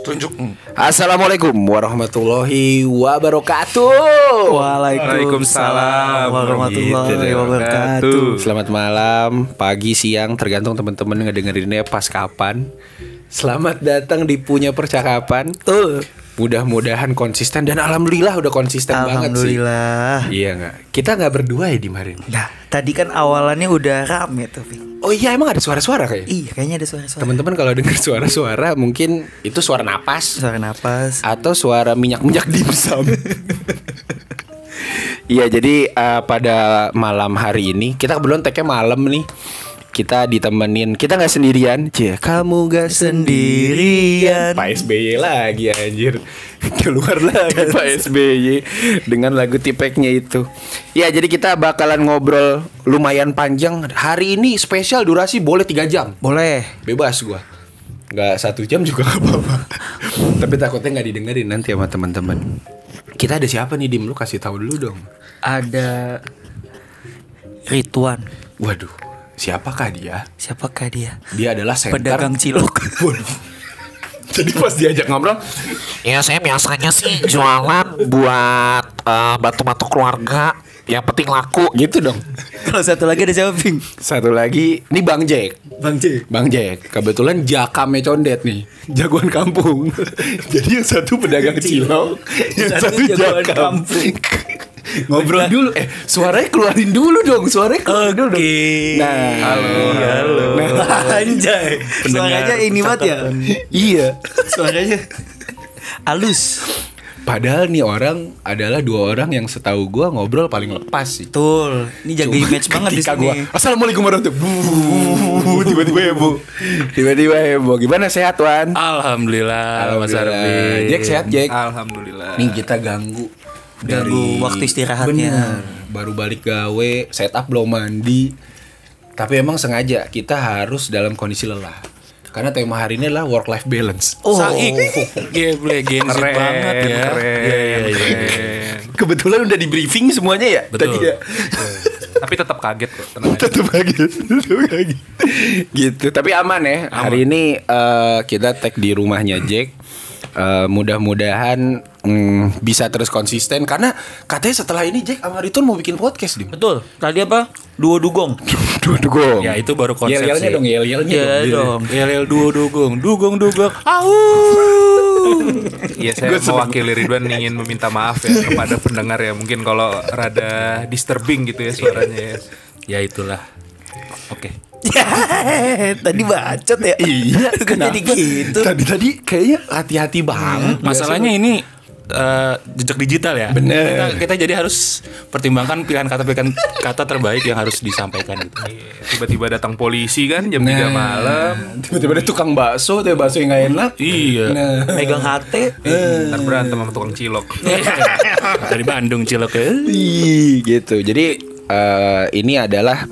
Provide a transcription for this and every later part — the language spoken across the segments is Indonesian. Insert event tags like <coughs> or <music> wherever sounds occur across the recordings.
Tunjuk. Assalamualaikum warahmatullahi wabarakatuh. Waalaikumsalam warahmatullahi wabarakatuh. Selamat malam, pagi, siang, tergantung teman-teman ngedengerinnya pas kapan. Selamat datang di punya percakapan. Betul. Mudah-mudahan konsisten dan alhamdulillah udah konsisten banget sih. Alhamdulillah. Iya nggak? Kita nggak berdua ya di ini. Nah, tadi kan awalannya udah rame tuh. Oh iya emang ada suara-suara kayak. Iya, kayaknya ada suara-suara. Teman-teman kalau dengar suara-suara mungkin itu suara napas Suara napas. atau suara minyak-minyak dimsum. <laughs> Iya, jadi eh, pada malam hari ini kita kebetulan tagnya malam nih. Kita ditemenin, kita nggak sendirian, Cie. Kamu gak sendirian. Pak SBY lagi anjir. <laughs> Keluar lagi <laughs> Pak SBY dengan lagu tipeknya itu. Ya, jadi kita bakalan ngobrol lumayan panjang. Hari ini spesial durasi boleh tiga jam. Boleh. Bebas gua nggak satu jam juga gak apa-apa <laughs> Tapi takutnya nggak didengerin nanti sama teman-teman Kita ada siapa nih Dim? Lu kasih tahu dulu dong Ada Rituan. Waduh Siapakah dia? Siapakah dia? Dia adalah center Pedagang cilok. <laughs> Jadi pas diajak ngobrol Ya saya biasanya sih jualan buat eh, bantu-bantu keluarga yang penting laku. Gitu dong Kalau satu lagi ada siapa, Ving? Satu lagi Ini Bang Jack Bang J. Bang Jack Kebetulan jakame condet nih Jagoan kampung <laughs> Jadi yang satu pedagang cilok Yang Satu satu jagoan jakam kampung. Ngobrol dulu Eh suaranya keluarin dulu dong Suaranya keluarin dulu dong Nah Halo, halo. <laughs> Anjay. Suaranya ini banget ya. Iya Suaranya halus. Padahal nih orang adalah dua orang yang setahu gua ngobrol paling lepas sih Betul. Ini jaga Cuma image banget di sini. gua, Assalamualaikum warahmatullahi wabarakatuh Tiba-tiba heboh Tiba-tiba heboh Gimana sehat Wan? Alhamdulillah, Mas Alhamdulillah. Arbi. Jack sehat Jack Alhamdulillah. Nih kita ganggu Ganggu waktu istirahatnya. Bener Baru balik gawe Setup belum mandi Tapi emang sengaja Kita harus dalam kondisi lelah Karena tema hari ini adalah work life balance Oh. Saik. Geble Gen Z Keren, banget ya. keren, Iya, Iya, iya, iya. <laughs> Kebetulan udah di briefing semuanya ya Betul. Tadi ya Tapi tetap kaget kok, tenang <laughs> Tetep lagi Gitu Tapi aman ya Hari ini eh, kita tag di rumahnya Jack Eh, Mudah-mudahan mm, Bisa terus konsisten Karena katanya setelah ini Jack sama Ritun mau bikin podcast Dim Betul. Tadi apa? Duo dugong. <laughs> Dua dugong Ya itu baru konsep Yel-yelnya sih. dong Yel-yelnya Iya dong dong. Yel yel duo dugong, dugong dugong. Au. Iya saya mewakili Ridwan ingin meminta maaf ya kepada pendengar ya mungkin kalau rada disturbing gitu ya suaranya ya. Ya itulah. Oke. Tadi bacot ya. Iya Kok jadi gitu. Tadi-tadi kayaknya hati-hati banget Masalahnya ini eh, jejak digital ya. Bener. Kita, kita jadi harus pertimbangkan pilihan kata pilihan kata terbaik yang harus disampaikan gitu. Tiba-tiba datang polisi kan jam 3 Nah. malam. Tiba-tiba ada tukang bakso Tuh bakso yang gak enak Iya. Nah Megang hati. Ntar berantem sama tukang cilok. Dari Bandung cilok ya. Ih, gitu. Jadi eh, ini adalah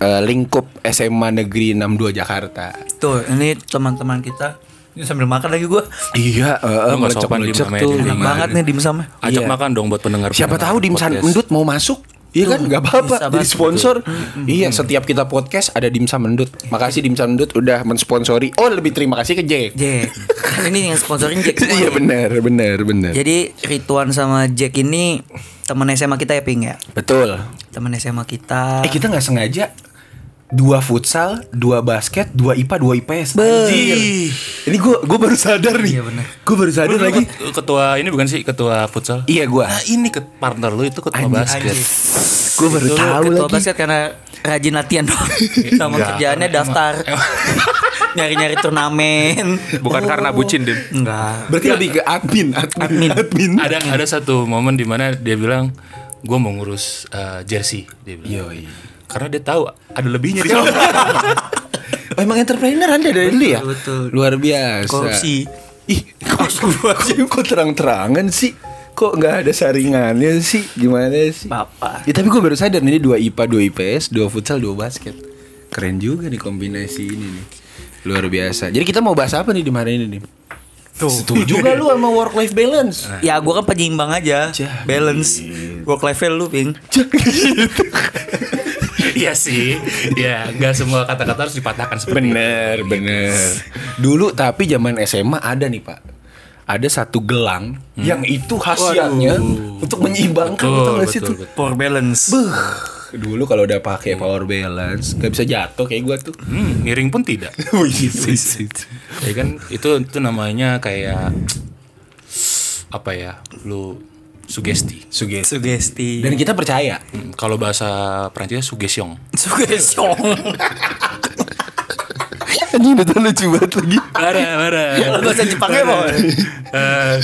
eh, lingkup SMA Negeri 62 Jakarta. Tuh, ini teman-teman kita. Ini sambil makan lagi gua. Iya, uh, Lu nggak sopan melecek Dim, tuh. Enak banget nih? dimsumnya. Ajak Iya. makan dong buat pendengar. Siapa tahu podcast. Mendut mau masuk. Iya kan, nggak apa-apa. Jadi sponsor. Iya, setiap kita podcast ada Dimsum Mendut. Makasih Dimsum Mendut udah mensponsori. Oh, lebih terima kasih ke Jack. Jack. Kan ini yang sponsorin Jack Iya benar, benar, benar. Jadi Rituan sama Jack ini teman SMA kita ya Ping ya. Betul. Teman SMA kita. Eh kita nggak sengaja dua futsal, dua basket, dua IPA, dua IPS. Anjir. Ini gue gue baru sadar nih. Iya, bener. Gue baru sadar Lu lagi. ket- ketua ini bukan sih ketua futsal? Iya gue. Nah ini ke partner lu itu ketua Anjing, basket. Gue baru Dulu tahu ketua lagi. basket karena rajin latihan doang. <laughs> sama kerjaannya daftar. <laughs> Nyari-nyari turnamen. Bukan karena bucin, Dim. Enggak. Berarti lebih ke admin, admin, Admin. admin. Ada ada satu momen di mana dia bilang gue mau ngurus eh, jersey dia bilang. Yoi. Karena dia tahu ada lebihnya di <laughs> sana. Oh, emang entrepreneur anda dari dulu ya? betul. Luar biasa. Korupsi. Ih, kok, kok terang-terangan sih? Kok nggak ada saringannya sih? Gimana sih? Bapak. Ya tapi gue baru sadar nih dua IPA, dua IPS, dua futsal, dua basket. Keren juga nih kombinasi ini nih. Luar biasa. Jadi kita mau bahas apa nih di hari ini nih? Tuh. Setuju gak lu sama work life balance? Ya gua kan penyeimbang aja. Balance. Work life lu Ping. gitu. <laughs> Iya sih. Ya, nggak semua kata-kata harus dipatahkan seperti itu. Bener, bener. Dulu tapi zaman SMA ada nih pak. Ada satu gelang yang itu khasiatnya untuk menyeimbangkan Betul, betul, tuh? betul. Power balance. Beuh, Dulu kalau udah pakai power balance nggak bisa jatuh kayak gua tuh. Hmm, miring pun tidak. <laughs> <laughs> Ya kan itu itu namanya kayak apa ya? Lu sugesti. Sugesti. Sugesti. Dan kita percaya. Hmm, kalau bahasa Perancisnya suggestion. Suggestion. <laughs> Anjing udah lucu banget lagi. Marah. Kalau bahasa Jepangnya apa? Eh,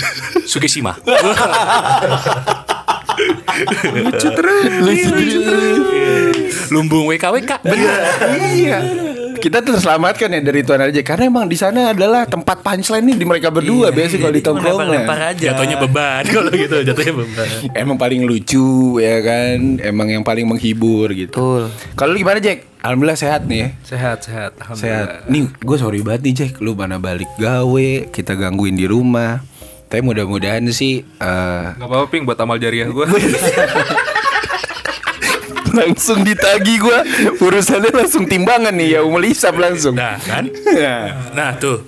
Sugeshima. Lucu terus. Lucu terus. Lumbung WKWK. Iya. Kita terselamatkan ya dari Tuan aja karena emang di sana adalah tempat punchline nih di mereka berdua biasanya kalau di tongkrongan. Jatuhnya beban <laughs> kalau gitu, jatuhnya beban. Emang paling lucu ya kan, emang yang paling menghibur gitu. Betul. Kalau lu gimana Jack? Alhamdulillah sehat nih ya. Sehat, sehat. Alhamdulillah. Sehat. Nih gue sorry banget nih Jack, lu mana balik gawe, kita gangguin di rumah. Tapi mudah-mudahan sih eh, Gak apa-apa ping buat amal jariah gue. <laughs> <laughs> langsung ditagi gue urusannya langsung timbangan nih ya umul hisap langsung. Nah, kan? Nah, tuh.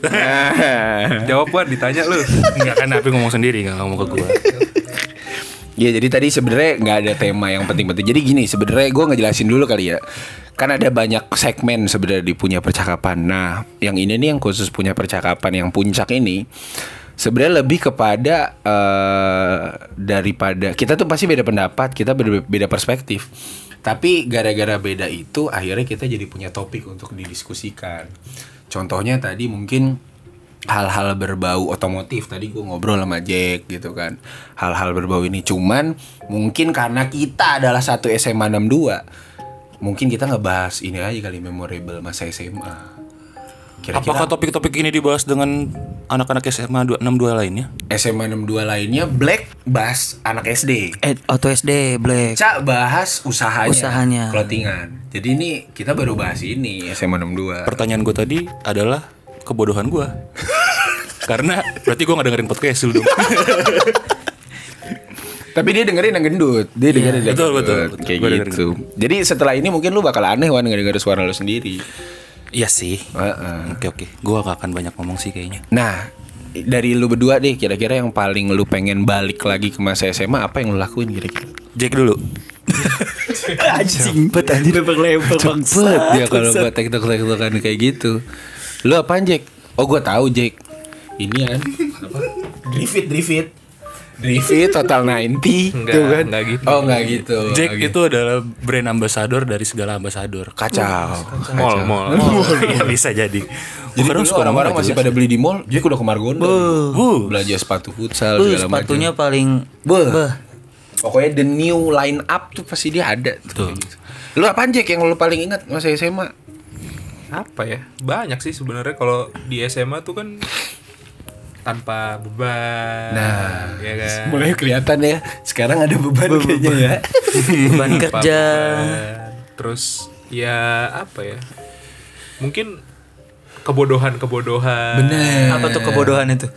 Jawab Wan, ditanya lu. Enggak kan tapi ngomong sendiri, enggak ngomong ke gua. Ya jadi tadi sebenarnya nggak ada tema yang penting-penting. Jadi gini sebenarnya gue ngejelasin dulu kali ya. Kan ada banyak segmen sebenarnya di punya percakapan. Nah, yang ini nih yang khusus punya percakapan yang puncak ini sebenarnya lebih kepada eh, daripada kita tuh pasti beda pendapat, kita beda, beda perspektif. Tapi gara-gara beda itu akhirnya kita jadi punya topik untuk didiskusikan. Contohnya tadi mungkin hal-hal berbau otomotif. Tadi gue ngobrol sama Jack gitu kan. Hal-hal berbau ini. Cuman mungkin karena kita adalah satu SMA 62 mungkin kita ngebahas ini aja kali memorable masa SMA kira-kira Apakah topik-topik ini dibahas dengan anak-anak SMA 262 lainnya? SMA 62 lainnya Black bahas anak SD Eh, auto SD Black. Cak bahas usahanya Usahanya. clothingan jadi ini kita baru bahas ini SMA 62 Pertanyaan gue tadi adalah kebodohan gue. <laughs> Karena berarti gue gak dengerin podcast dulu dong. <laughs> Tapi dia dengerin yang gendut Dia dengerin yang betul, gendut. betul, betul. Kayak Gua dengerin gitu Jadi setelah ini mungkin lu bakal aneh Wan Nggak denger suara lu sendiri Iya sih. Heeh. Oke oke, gue gak akan banyak ngomong sih kayaknya. Nah dari lu berdua deh Kira-kira yang paling lu pengen balik lagi ke masa SMA Apa yang lu lakuin kira-kira Jack dulu. <laughs> Anjing. Bet anjing lempar-lempar Cepet dia kalau buat tektok-tektokan kayak gitu Lu apaan Jack? Oh gue tahu Jack Ini kan Apa? Drifit Drifit Drifit Total 90 Enggak, tuh kan? enggak gitu. Oh enggak gitu Jack Enggak itu adalah brand ambassador dari segala ambassador. Kacau Mall, mall. Iya bisa jadi. Jadi dulu suka orang-orang masih pada beli di mall Jack udah ke Margonda Belanja sepatu futsal Beuh, segala macam sepatunya paling Beuh. Beuh. Pokoknya the new line up tuh pasti dia ada tuh. Lu apaan Jack yang lu paling ingat masa SMA? Apa ya? Banyak sih sebenarnya kalau di SMA tuh kan tanpa beban. Nah, ya kan. Mulai kelihatan ya. Sekarang ada beban kayaknya ya. Beban kerja. beban. Terus ya apa ya? Mungkin kebodohan-kebodohan. Bener. Apa tuh kebodohan itu?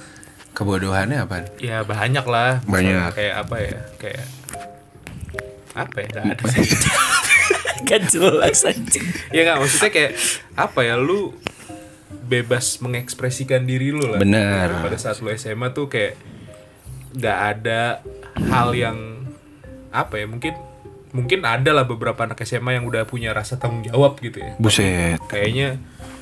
Kebodohannya apa? Ya banyak lah. Banyak. Misalnya Kayak apa ya? Kayak apa ya? Nggak ada. <laughs> Kan jelas anjing. ya nggak maksudnya kayak apa ya? Lu bebas mengekspresikan diri lu lah. Bener. Pada saat lu SMA tuh kayak nggak ada hal yang apa ya? Mungkin mungkin ada lah beberapa anak SMA yang udah punya rasa tanggung jawab gitu ya. Buset. kayaknya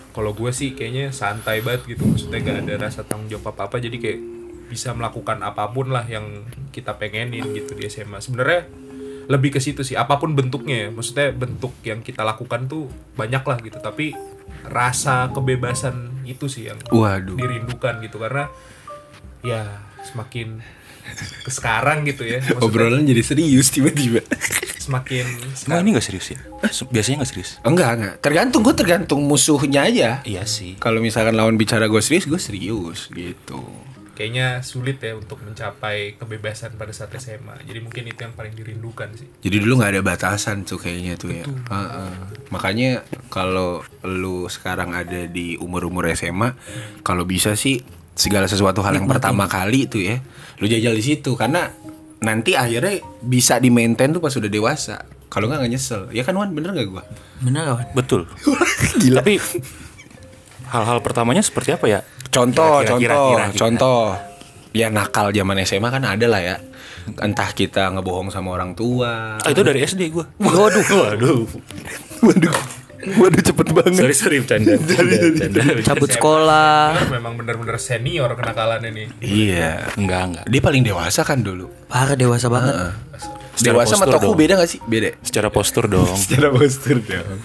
kalau gue sih kayaknya santai banget gitu maksudnya gak ada rasa tanggung jawab apa apa jadi kayak bisa melakukan apa pun lah yang kita pengenin gitu di SMA sebenarnya lebih ke situ sih apa pun bentuknya ya maksudnya bentuk yang kita lakukan tuh banyak lah gitu tapi rasa kebebasan itu sih yang Waduh. dirindukan gitu karena ya semakin ke sekarang gitu ya maksudnya Obrolan jadi serius tiba-tiba. semakin Emang ini gak serius ya? Biasanya gak serius. enggak, enggak. Tergantung gue tergantung musuhnya aja. Iya sih. Kalau misalkan lawan bicara gue serius, gue serius gitu. Kayaknya sulit ya untuk mencapai kebebasan pada saat SMA. Jadi mungkin itu yang paling dirindukan sih. Jadi dulu nggak ada batasan tuh kayaknya tuh ya. Heeh. Makanya kalau lu sekarang ada di umur-umur SMA, kalau bisa sih segala sesuatu hal yang pertama kali tuh ya, lu jajal di situ karena nanti akhirnya bisa di maintain tuh pas udah dewasa. Kalau nggak nggak nyesel. Ya kan Wan, bener nggak gua? Bener kawan. Betul. <laughs> Tapi hal-hal pertamanya seperti apa ya? Contoh, Kira-kira, contoh, kira-kira, kira-kira. contoh. Ya nakal zaman SMA kan ada lah ya. Entah kita ngebohong sama orang tua. Ah, itu dari SD gua. Waduh, waduh, waduh, waduh cepet banget. Sorry sorry bercanda. Cabut sekolah. memang bener-bener senior kenakalan ini Iya, Enggak enggak. dia paling dewasa kan dulu. Parah dewasa banget. Secara dewasa sama Toku dong. beda gak sih? Beda. Secara postur dong. <laughs> Secara postur dong.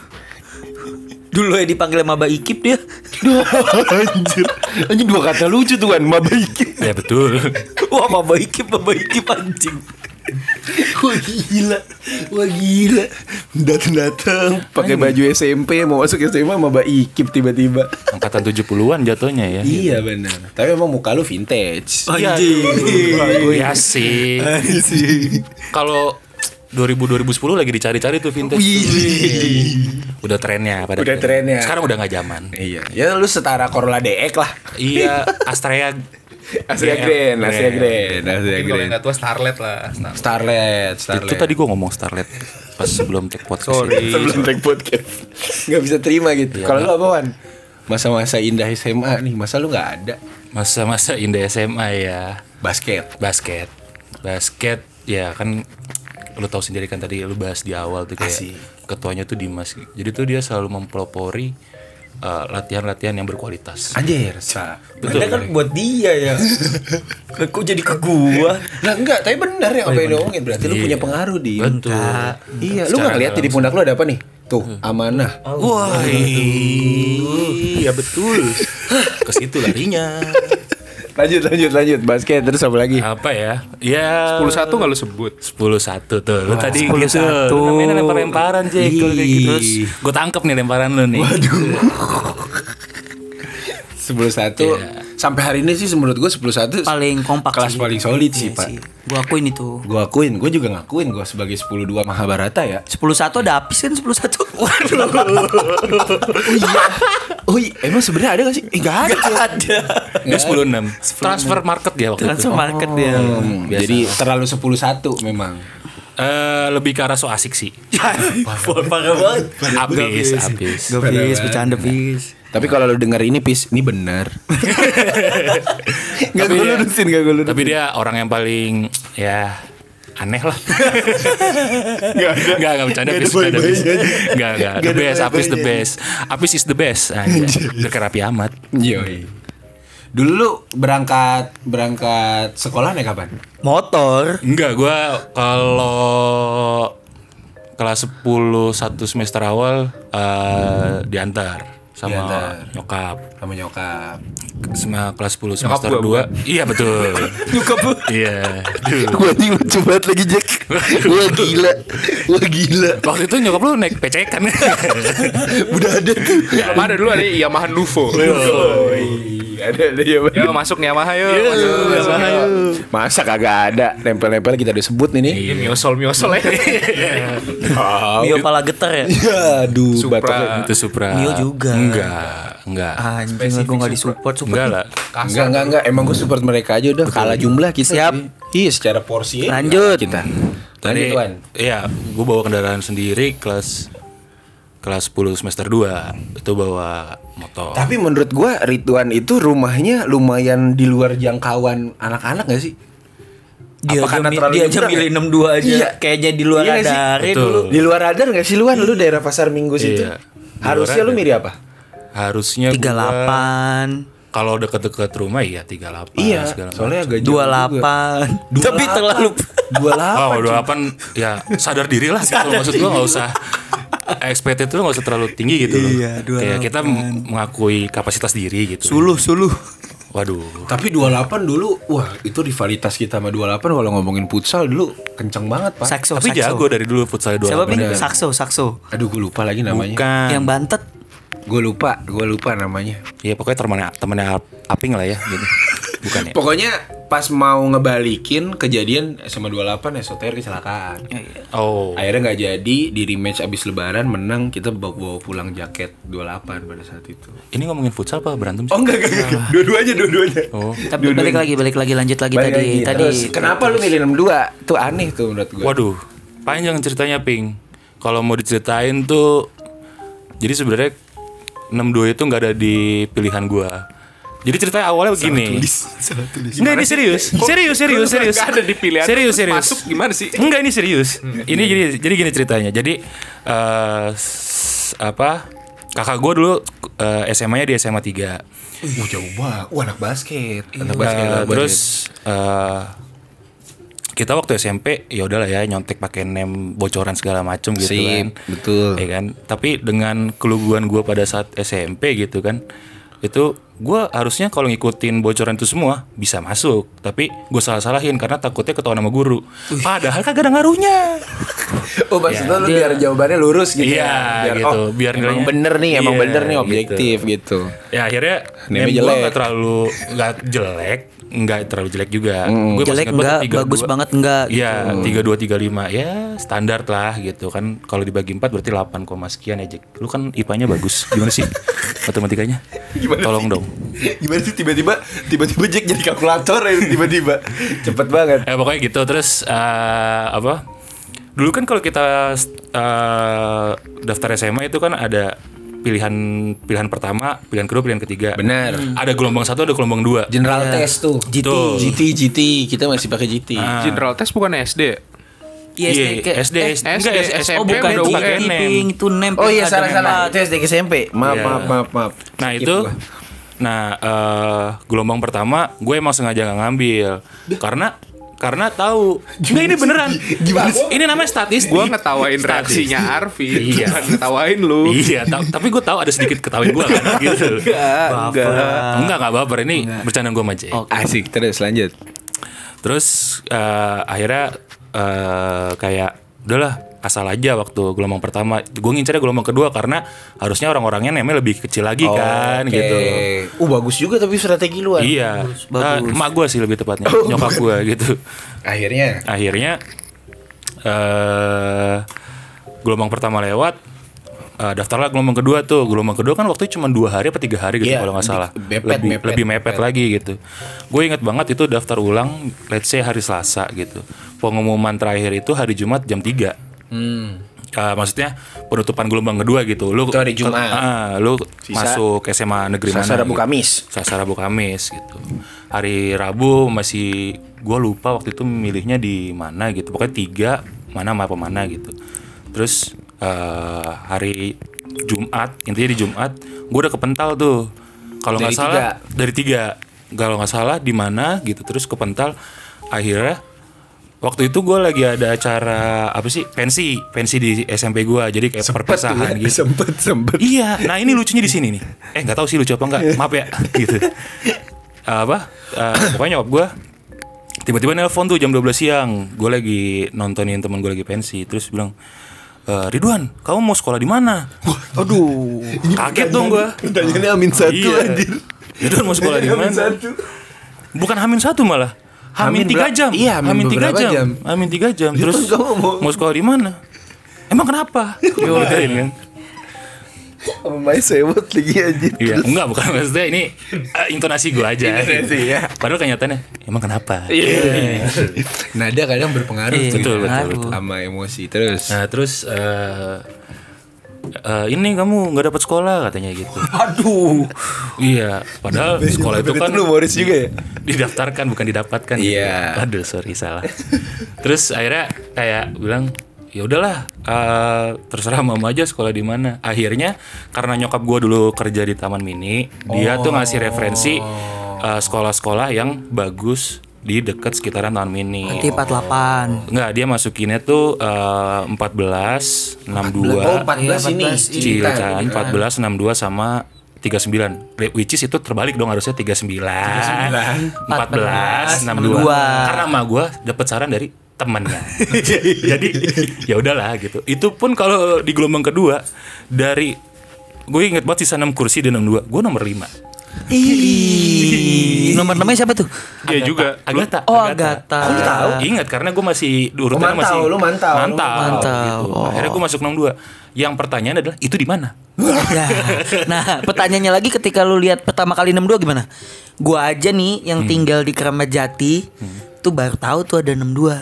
Dulu ya dipanggil Maba Ikip dia. Anjir, anjing dua kata lucu tuh kan, mabaiki. ya betul. Wah Maba Ikip, Maba Ikip anjing. Wah gila, wah gila. Datang-datang pakai baju SMP mau masuk SMA maba ikip tiba-tiba. Angkatan 70-an jatuhnya ya. Iya benar. Tapi emang muka lu vintage. Anjing. Iya sih. Kalau 2000 2010 lagi dicari-cari tuh vintage. tuh. Udah trennya pada. Udah trennya. Sekarang udah nggak zaman. Iya, ya lu setara Corolla DX lah. Iya, <laughs> Astrea Asia Grand, Asia Grand, Asia Mungkin kalau nggak tua Starlet lah Starlet. Starlet, Starlet. Itu tadi gua ngomong Starlet pas sebelum take podcast. Sorry. sebelum take podcast. Gak bisa terima gitu. Kalau lu apa Wan? Masa-masa indah SMA nih, masa lu nggak ada Masa-masa indah SMA ya. basket? Basket. Basket ya kan lu tahu sendiri kan tadi lu bahas di awal tuh kayak Asik. ketuanya tuh Dimas. Jadi tuh dia selalu mempelopori uh, latihan-latihan yang berkualitas. Anjir, sa. Betul kan buat dia ya. <laughs> Kok jadi ke gua? Nah enggak, tapi benar yang apa yang diomongin berarti lu punya pengaruh di. Betul. Iya, lu Secara nggak lihat di pundak lu ada apa nih? Tuh, amanah. Wah, iya betul. <laughs> Ke situ larinya. Lanjut, lanjut, lanjut. Basket terus apa lagi? Apa ya? Ya 10 satu nggak lu sebut 10 satu tuh. Lu tadi 10-1. gitu. Lu Namanya lempar-lemparan, Jack. Kalau kayak gitu. Terus gue tangkep nih lemparan lu nih. <laughs> Sebelum satu sampai hari ini sih menurut gue sepuluh satu Paling kompak kelas sih. paling solid sih, Iya Pak. Gua akuin itu. Gue akuin, gue juga ngakuin gue sebagai 10 2 Mahabharata ya. 10 1 ada apis kan 10 1. <laughs> Waduh. Oh iya, emang sebenarnya ada gak sih? Eh, gak ada. Gak ada. Dia 10 6. Transfer market dia waktu Transfer itu. market dia. Hmm, jadi terlalu 10 1 memang. Eh, lebih ke arah so asik sih. <laughs> Parah banget. Abis, abis. Gak bis, bercanda bis. Tapi kalau lu denger ini pis, ini benar. Gak gue lurusin, gak gue lurusin. Tapi dia orang yang paling ya aneh lah. Gak ada. Gak, gak bercanda Apis. Bercanda Apis. Gak, gak. The best, Apis the best. Apis is the best. Anjay. Udah kayak rapi amat. Yoi. Dulu lu berangkat berangkat sekolah naik kapan? Motor. Enggak, gua kalau kelas 10 satu semester awal eh, diantar sama Diantar. nyokap. Sama nyokap. Sama kelas 10 Nyokap semester gua, 2. Iya betul. <laughs> Nyokap lu. Iya. Gue anjing lucu banget lagi Jack. Wah gila. Wah gila. Waktu itu nyokap lu naik PC kan? <laughs> Udah ada tuh. Belum ada dulu ada Yamaha Nuvo ada ada ya. Ya masuk Yamaha yuk masuk, masuk, yuk. Masa kagak ada nempel-nempel kita udah sebut nih nih. Ini miosol miosol ya <laughs> Mio pala getar ya. Ya, aduh, Supra. itu Supra. Mio juga. Enggak, enggak. Anjing gue gak disupport support. Enggak lah. Enggak, enggak, enggak. Emang gue support mereka aja udah kalah jumlah kita. Siap. Iya, secara porsi. Lanjut. Kita. Lanjut, Tadi, Wan. iya, gue bawa kendaraan sendiri kelas kelas 10 semester 2 itu bawa motor. Tapi menurut gua Ridwan itu rumahnya lumayan di luar jangkauan anak-anak gak sih? Dia Apa karena terlalu dia aja milih ya? 62 aja. Iya. Kayaknya di luar Iya radar dulu. Di luar radar gak sih Luan? Lu daerah pasar minggu situ. Iya. Harusnya lu milih apa? Harusnya gua 38 kalau deket-deket rumah ya 38 Iya, segala soalnya macam. agak jauh juga. 28 Tapi terlalu 28. Oh, 28 ya sadar diri lah gitu. Maksud gua nggak usah <laughs> expected itu nggak usah terlalu tinggi gitu loh. Iya, 28. Kayak kita mengakui kapasitas diri gitu. Suluh suluh Waduh. Tapi 28 dulu, wah itu rivalitas kita sama 28 kalau ngomongin futsal dulu kenceng banget pak. Sakso Tapi sakso. jago dari dulu futsal 28. Siapa. Sakso Sakso Aduh gue lupa lagi namanya. Bukan. Yang bantet Gue lupa, gue lupa namanya. Iya pokoknya temannya temannya Aping lah ya gitu. Bukan ya? Pokoknya pas mau ngebalikin kejadian sama 28 SOTR kecelakaan. Oh. Akhirnya nggak jadi di rematch abis lebaran menang kita bawa, bawa pulang jaket 28 pada saat itu. Ini ngomongin futsal apa berantem sih? Oh enggak enggak, enggak. dua-duanya dua-duanya. Oh. Tapi balik lagi balik lagi lanjut lagi Balik tadi lagi. Tadi Terus, kenapa lu milih 62? Tuh aneh tuh menurut gue. Waduh, panjang ceritanya Ping. kalau mau diceritain tuh jadi sebenarnya 62 itu nggak ada di pilihan gua. Jadi ceritanya awalnya begini. Enggak ini serius. Serius, serius, serius. Nggak ada di pilihan Serius, serius. masuk gimana sih? Enggak ini serius. Ini jadi jadi gini ceritanya. Jadi eh s- apa? Kakak gue dulu eh, SMA-nya di SMA 3. Uh, jauh banget. Wah, anak basket. Anak basket. anak basket. terus eh kita waktu SMP ya udahlah ya nyontek pakai name bocoran segala macem gitu Sip, kan. betul. Ya kan. Tapi dengan keluguan gue pada saat SMP gitu kan, itu gue harusnya kalau ngikutin bocoran itu semua bisa masuk. Tapi gue salah-salahin karena takutnya ketahuan sama guru. Padahal kagak ada ngaruhnya. <laughs> Oh maksudnya lu biar jawabannya lurus gitu Iya, ya? gitu. Biar emang nilainya- bener nih, emang Iya, bener nih gitu. objektif gitu. Ya akhirnya name gue jelek. nggak terlalu nggak jelek, nggak terlalu jelek juga. Gue Jelek enggak, bagus banget enggak. Iya, tiga dua tiga lima ya standar lah gitu kan. Kalau dibagi empat berarti 8 koma sekian ya Jack. Lu kan IPA-nya bagus. Gimana sih <laughs> matematikanya? Tolong dong. Gimana sih tiba-tiba tiba-tiba Jack jadi kalkulator ya tiba-tiba. Cepet banget. Eh pokoknya gitu terus eh, apa? Dulu kan kalau kita eh, daftar SMA itu kan ada pilihan pilihan pertama, pilihan kedua, pilihan ketiga. Benar. Ada gelombang satu, ada gelombang dua. General test tuh. GT. Tuh. GT GT kita masih pakai GT. General test bukan SD. Iya, Iya, kayak- SD, eh, SD, SD, enggak, SMP Oh SMP bukan udah keeping itu name Oh iya salah salah. Itu SD ke SMP. Maaf Iya. maaf maaf maaf. Nah Skip itu, gua. Nah eh, gelombang pertama gue emang sengaja nggak ngambil. Karena karena tahu. <laughs> Nggak ini beneran. Ini namanya statistik Gua ngetawain Statistik. reaksinya Arfi, <laughs> Iya. ngetawain lu. iya ta- tapi gue tahu ada sedikit ketawain gue kan <laughs> gitu. Enggak, enggak. enggak enggak baper. Ini bercanda gue sama Jay. Asik terus lanjut. terus eh, akhirnya eh, kayak udahlah asal aja waktu gelombang pertama gue ngincernya gelombang kedua karena harusnya orang-orangnya namanya lebih kecil lagi kan Oke. gitu Uh bagus juga tapi strategi lu. Iya, bagus. Eh, emak gue sih lebih tepatnya, <laughs> Oh, nyokap gue gitu. Akhirnya Akhirnya eh gelombang pertama lewat, eh, daftarlah gelombang kedua tuh. Gelombang kedua kan waktu itu cuma dua hari apa tiga hari gitu Iya, kalau nggak salah. mepet, lebih mepet, lebih mepet, lagi gitu. Gue inget banget itu daftar ulang, let's say hari Selasa gitu. Pengumuman terakhir itu hari Jumat jam 3 hmm. Eh, maksudnya penutupan gelombang kedua gitu. Lu Itu hari Jumat. Ah, lu Sisa- masuk SMA negeri Selasa, mana? Rabu, gitu. Kamis. Selasa Rabu Kamis gitu. Hari Rabu masih gue lupa waktu itu milihnya di mana gitu. Pokoknya tiga mana apa mana gitu. Terus eh, hari Jumat intinya di Jumat gue udah kepental tuh. Kalau nggak salah dari tiga. Kalau nggak salah di mana gitu. Terus kepental akhirnya Waktu itu gue lagi ada acara apa sih pensi pensi di SMP gue jadi kayak perpisahan gitu. Sempet sempet. Iya, nah ini lucunya di sini nih. Eh nggak tahu sih lucu apa enggak, maaf ya, <laughs> gitu. apa? eh, pokoknya nyokap gue tiba-tiba nelpon tuh jam 12 siang. Gue lagi nontonin teman gue lagi pensi, terus bilang, "Eh, Ridwan, kamu mau sekolah di mana? Aduh. Kaget dong gue. Pertanyaannya Amin satu Iya. anjir. Ridwan mau sekolah di Amin mana? Bukan Hamin satu malah. Hamin tiga jam. iya, Hamin tiga jam. jam. Hamin tiga jam. Terus kamu mau- mau sekolah di mana? Emang kenapa? <laughs> Gituin kan. Pemain sewot lagi anjir. Iya, enggak bukan maksudnya ini eh, intonasi gue aja. Intonasi, ya. Padahal kenyataannya emang kenapa? Nada kadang berpengaruh Iya, betul, betul, ngaruh. betul. sama emosi terus. Nah terus eh eh, ini kamu nggak dapat sekolah katanya gitu. <laughs> Aduh. Iya, padahal sekolah itu kan humoris juga ya. didaftarkan bukan didapatkan. gitu. Iya. Aduh sorry salah. terus akhirnya kayak bilang ya udahlah eh, terserah mama aja sekolah di mana. Akhirnya karena nyokap gua dulu kerja di Taman Mini, dia tuh ngasih referensi eh, sekolah-sekolah yang bagus di dekat sekitaran Taman Mini. Berarti 48. Enggak, dia masukinnya tuh eh, 14, 62. Oh, 14 Iya, ini. 14 Cilekan 14 62 sama 39 Which is itu terbalik dong harusnya 39 14 62 Karena emak gue dapet saran dari temennya. <laughs> Jadi ya udahlah gitu. Itu pun kalau di gelombang kedua Dari Gue inget banget sisa 6 kursi di 62 Gue nomor 5 Ih, nomor namanya siapa tuh? Dia juga. Agata Oh, Agatha. Oh, lu tahu? Ingat karena gue masih urutannya Oh, mantau, masih lu mantau, lu mantau, mantau. gitu. Akhirnya gue masuk 62 Yang pertanyaan adalah itu di mana? Ya. Nah, pertanyaannya lagi ketika lu lihat pertama kali 62 gimana? Gua aja nih yang tinggal di Keramat Jati tuh baru tahu tuh ada 62.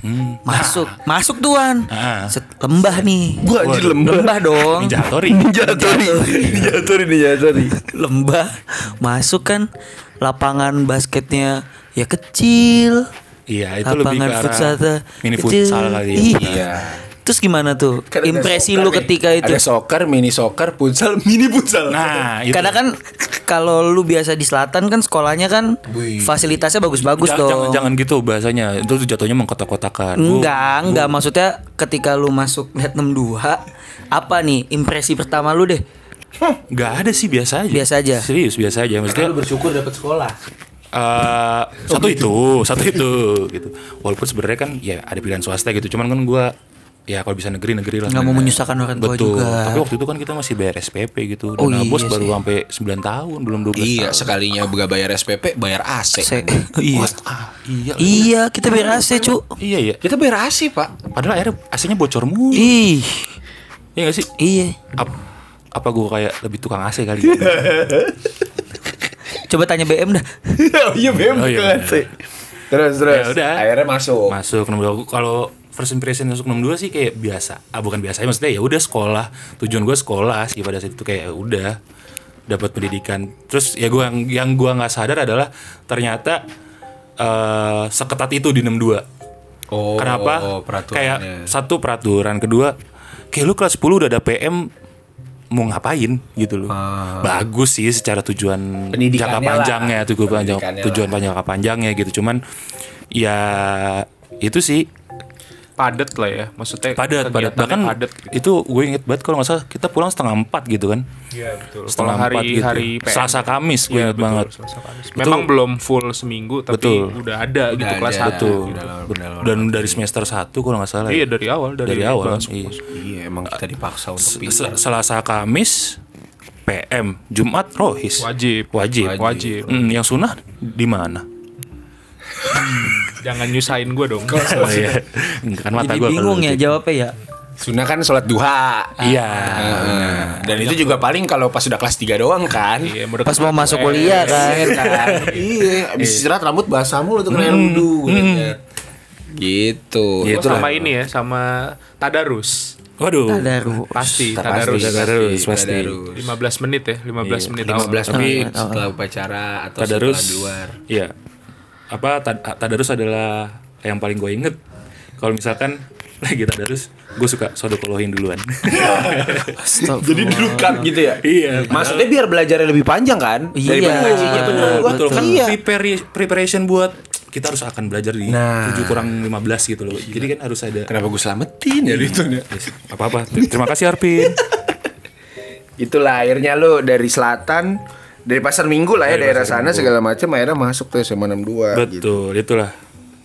Hmm. Masuk, masuk tuan. Ah. Set, lembah nih. Gua anjir lembah. Lembah dong. Ninja Hattori. Ninja Tori. Ninja Tori, Ninja Tori. lembah masuk kan lapangan basketnya ya kecil Iya, itu lebih lapangan ke arah futsal mini kecil. futsal kali ya. iya terus gimana tuh Kan ada impresi lu nih. ketika itu Ada soccer, mini soccer, futsal, <laughs> mini futsal. Nah, itu. karena kan kalau lu biasa di selatan kan sekolahnya kan fasilitasnya bagus-bagus dong jangan, jangan gitu bahasanya. Itu tuh jatuhnya mengkotak-kotakan. Enggak enggak maksudnya ketika lu masuk net 62 apa nih impresi pertama lu deh Nggak ada sih biasa aja. Biasa aja. Serius biasa aja. Maksudnya bersyukur dapat sekolah. eh, satu itu, satu itu gitu. Walaupun sebenarnya kan ya ada pilihan swasta gitu. Cuman kan gua ya kalau bisa negeri negeri lah. Nggak mau menyusahkan orang tua Betul. juga. Tapi waktu itu kan kita masih bayar SPP gitu. Oh, Dan bos iya baru sampai 9 tahun, belum 12 Iya, tahun. sekalinya gak bayar SPP, bayar AC. Se- <laughs> iya Ah, iya. iya kita biar AC cu Iya iya. Kita bayar AC, Pak. Padahal akhirnya AC-nya bocor mulu. ih Iya gak sih? iya Ap- apa gue kayak lebih tukang AC kali? coba tanya BM dah <laughs> oh iya, BM Oh, iya. AC. Terus terus. Ya udah. Akhirnya masuk. masuk 62 kalau first impression masuk 62 sih kayak biasa. Ah bukan biasa ya maksudnya ya udah sekolah. Tujuan gue sekolah sih pada saat itu kayak ya udah dapat pendidikan. Terus ya gue yang yang gue nggak sadar adalah ternyata eh seketat itu di 62 Oh, kenapa? peraturannya. kayak satu peraturan. Kedua kayak lu kelas 10 udah ada PM mau ngapain gitu loh. Bagus sih secara tujuan jangka lah. panjangnya tujuan panjang tujuan panjang jangka panjangnya gitu. Cuman ya itu sih padat lah ya maksudnya padat padat bahkan padat gitu. itu gue inget banget kalau nggak salah kita pulang setengah empat gitu kan Iya betul. Setengah hari empat gitu. hari PM. Selasa Kamis gue Iya, inget betul, banget Selasa Kamis. Itu- Memang belum full seminggu tapi Betul. udah ada gitu ada, kelas ada. satu. betul Udah udah dan dari semester 1 kalau nggak salah ya. Iya dari awal dari, dari awal iya. Iya, emang kita dipaksa untuk Se- pintar. Selasa Kamis PM Jumat Rohis Wajib. wajib Wajib. Hmm, yang sunnah di mana <laughs> Jangan nyusahin gue dong. <laughs> oh, iya. kan mata jadi gue bingung ya jawabnya ya Sunnah kan sholat duha. iya Heeh. Dan itu juga paling kalau pas udah kelas 3 doang kan. Iya, mau pas mau masuk kuliah kan Iya kan. Iya, abis istirahat rambut basah mulu tuh kena air wudhu. Gitu. Gua Itulah. sama ini ya sama tadarus. waduh Tadarus. Pasti tadarus. Tadarus, pasti. tadarus. 15 menit ya, 15 menit awal. 15 tapi Oh, oh. setelah upacara atau Tadarus setelah di luar. Iya. Apa tad- Tadarus adalah yang paling gue inget. Kalau misalkan <laughs> lagi tadarus, gue suka sodokolohin duluan. Jadi dirukat gitu ya? Iya. Maksudnya biar belajarnya lebih panjang kan? Iya. Bener gua. betul kan Iya. prepare- preparation buat kita harus akan belajar di Nah. 7 kurang 15 gitu loh. Jadi kan harus ada Kenapa gue selamatin ya itu ya? apa-apa. Terima kasih Arpin. <laughs> Itulah akhirnya lu dari selatan dari pasar minggu lah ya daerah sana segala macam akhirnya masuk tuh SMA 62 gitu. Betul, itulah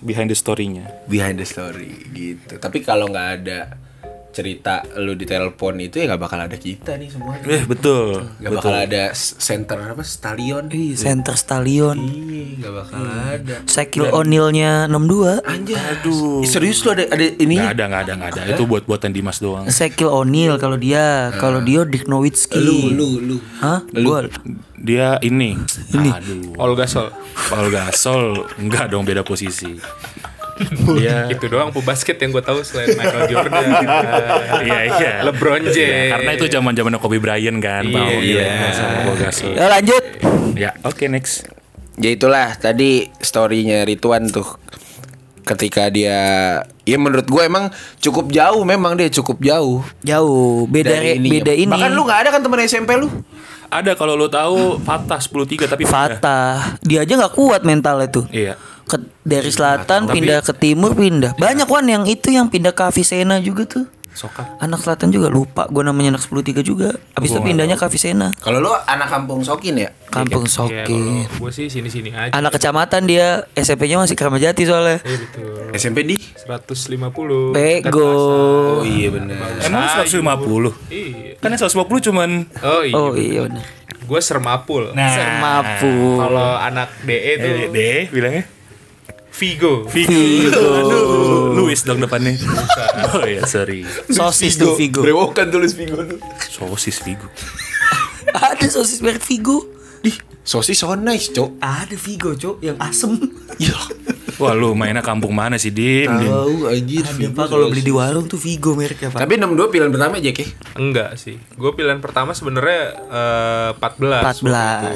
behind the story-nya. Behind the story gitu. Tapi kalau nggak ada cerita lu di telepon itu ya nggak bakal ada kita nih semua. Eh, betul. Nggak betul. bakal ada center apa stadion. Ih, center stadion Iya, nggak bakal ada. Shaquille O'Neal-nya 62 Anjir. Aduh. Serius lu ada ada ini? Nggak ada, nggak ada, nggak ada. Itu buat buatan Dimas doang. Shaquille O'Neal kalau dia kalau dia Dirk Nowitzki Lu lu lu. Hah? Gua Dia ini. Aduh. Olga Sol. Paul Gasol enggak dong beda posisi. Dia Itu doang pebasket yang gue tahu selain Michael Jordan. <laughs> Iya iya. LeBron James. Iya, karena itu zaman zamannya Kobe Bryant kan, Iya. iya. Ya lanjut Ya, oke next. Ya itulah tadi storynya Rituan tuh ketika dia ya menurut gue emang cukup jauh memang dia cukup jauh Jauh Beda dari ininya. beda ini bahkan lu nggak ada kan temen SMP lu Ada kalau lo tahu Fatah 10-3 tapi. Fatah Dia aja nggak kuat mental itu Iya. Ke, Dari selatan pindah ke timur pindah. Banyak wan yang itu yang pindah ke Avicenna juga tuh. Sokap. Anak selatan juga lupa gue namanya anak 103 juga. Abis itu pindahnya ke Avicenna kalau lu anak kampung Sokin ya? Kampung Iya, Sokin. gue sih sini-sini aja. Anak kecamatan dia SMP-nya masih Kramajati soalnya. Iya betul. SMP di? 150. Bego. Oh iya benar Emang 150? Iya. Kan yang 150 cuman. Oh iya. Oh iya bener. Gue Sermapul. Nah, Sermapu Kalau anak DE tuh. Eh, deh bilangnya Vigo. Vigo. <laughs> Luis dong depannya. <laughs> Oh iya, sorry. Sosis tuh Vigo brewokan tulis Vigo tuh Sosis Vigo. <laughs> Ada sosis merek Vigo. Dih, sosis so nice, Cok. Ada Vigo, Cok, yang asem. Iya. Wah lu mainnya kampung mana sih Dim? Tahu anjir. Ada Pak kalau beli di warung tuh Vigo mereknya, Pak. Tapi 62 pilihan pertama Jack ya? Enggak sih. Gue pilihan pertama sebenarnya eh, 14.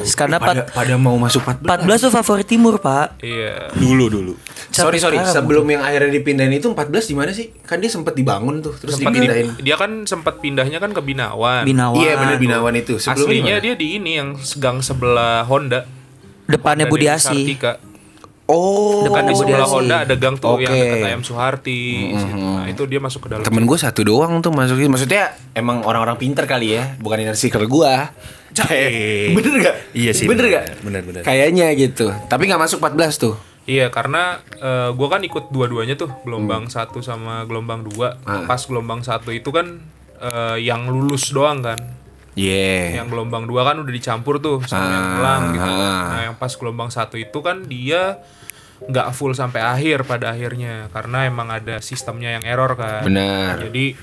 14. Karena Pada, pat- pada mau masuk 14. 14 tuh favorit timur, Pak. Iya. Dulu dulu. Sorry sorry, sebelum yang akhirnya dipindahin itu 14 di mana sih? Kan dia sempat dibangun tuh, terus Sempat dipindahin. di- dia kan sempat pindahnya kan ke Binawan. Binawan. Iya bener Binawan itu. Sebelumnya Aslinya dia di ini yang gang sebelah Honda. Depannya Honda Budi Dewi Asi. Sartika. Oh, Kan di sebelah. Honda ada gang tuh yang Oke. dekat ayam Suharti. situ. Nah, itu dia masuk ke dalam. Temen gue satu doang tuh masukin Maksudnya emang orang-orang pinter kali ya Bukan inner circle gue Eh. Bener <laughs> gak? Iya sih, Bener bener. gak? Bener, bener. Kayaknya gitu Tapi gak masuk 14 tuh Iya karena eh, gua kan ikut dua-duanya tuh gelombang satu sama gelombang dua. Ah. Pas gelombang satu itu kan eh, yang lulus doang kan. Yeah Yang gelombang dua kan udah dicampur tuh sama yang Ah, pulang gitu. ah. Nah yang pas gelombang satu itu kan dia nggak full sampai akhir pada akhirnya karena emang ada sistemnya yang error kan. Benar. Jadi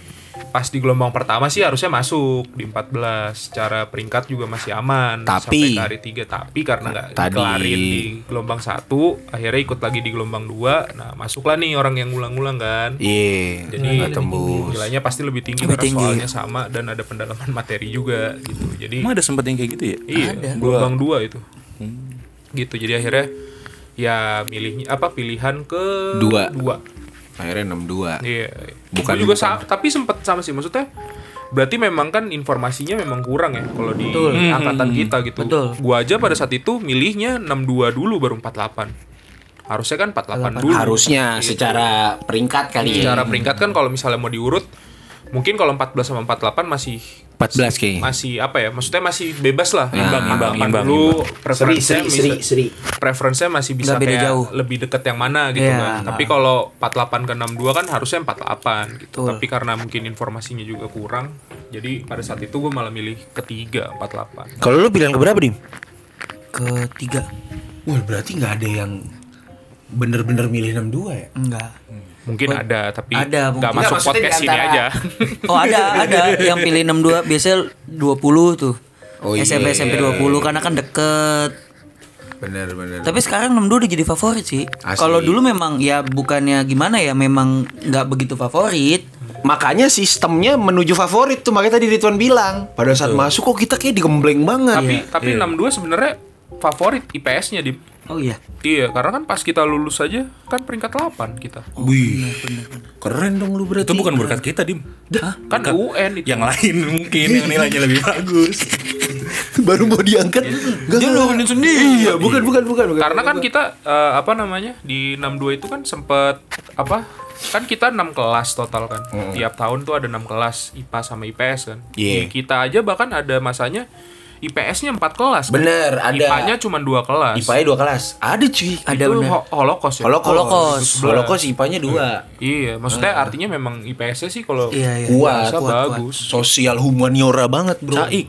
pas di gelombang pertama sih harusnya masuk di 14 secara peringkat juga masih aman Tapi- sampai ke hari 3 tapi karena nggak dikelarin di gelombang satu akhirnya ikut lagi di gelombang 2 nah masuklah nih orang yang ngulang-ngulang kan. Iya jadi Gak tembus. Nilainya pasti lebih tinggi Lebih karena tinggi. soalnya sama dan ada pendalaman <laughs> materi juga gitu. Jadi Emang ada sempet yang kayak gitu ya? iya gelombang 2 itu. Gitu jadi akhirnya ya milihnya apa pilihan ke Dua. dua Akhirnya 62 Iya. Bukan- juga bukan. sa- tapi sempet sama sih maksudnya. Berarti memang kan informasinya memang kurang ya kalau di angkatan kita gitu. Betul. Gua aja pada saat itu milihnya 62 dulu baru 48. Harusnya kan 48 dulu. Harusnya secara peringkat kali ya Secara peringkat kan kalau misalnya mau diurut mungkin kalau 14 sama 48 masih 14 kayaknya masih apa ya? Maksudnya masih bebas lah. Imbang, imbang, 48 imbang, dulu Seri, preferensinya seri, seri, seri preferensinya masih bisa Nggak beda kayak jauh. lebih dekat yang mana gitu Iya. kan. Tapi kalau 48 ke 62 kan harusnya 48 gitu. Betul. Tapi karena mungkin informasinya juga kurang, jadi pada saat itu gue malah milih ketiga 48. Kalau lu pilihan keberapa Dim? Ketiga. Wah berarti gak ada yang bener-bener milih 62 ya? Enggak. Mungkin ada tapi ada, nggak mungkin. masuk maksudnya podcast ini aja. <laughs> Oh ada ada yang pilih 62 biasanya 20 tuh. Oh, iya. SMP SMP 20 karena kan deket. Bener-bener Tapi sekarang 62 udah jadi favorit sih. Kalau dulu memang ya bukannya gimana ya memang nggak begitu favorit. Makanya sistemnya menuju favorit tuh makanya tadi Ridwan bilang pada saat masuk kok kita kayak digembleng banget. tapi tapi 62 sebenarnya favorit IPS-nya di Oh iya. Iya, karena kan pas kita lulus aja kan peringkat 8 kita. Wih, keren dong lu berarti. Itu bukan berkat kita, Dim. Kan UN itu. Yang lain mungkin yang nilainya lebih bagus. <laughs> baru mau diangkat. Enggak Dia nurunin sendiri. Iya, bukan bukan bukan bukan. Karena kan kita eh, apa namanya di 62 itu kan sempet apa kan kita 6 kelas total kan. Tiap tahun tuh ada 6 kelas IPA sama IPS kan. Iya. Di kita aja bahkan ada masanya IPS-nya 4 kelas. kan. Bener, ada. IPA-nya cuma 2 kelas. IPA-nya dua kelas. Ada cuy. Ada itu bener. ho- Holocaust ya. Holokos. Holokos. Holokos IPA-nya dua. Iya, maksudnya artinya memang IPS-nya sih kalau Iya, iya. Kuat, kuat, bagus. Sosial humaniora banget, Bro. Caik.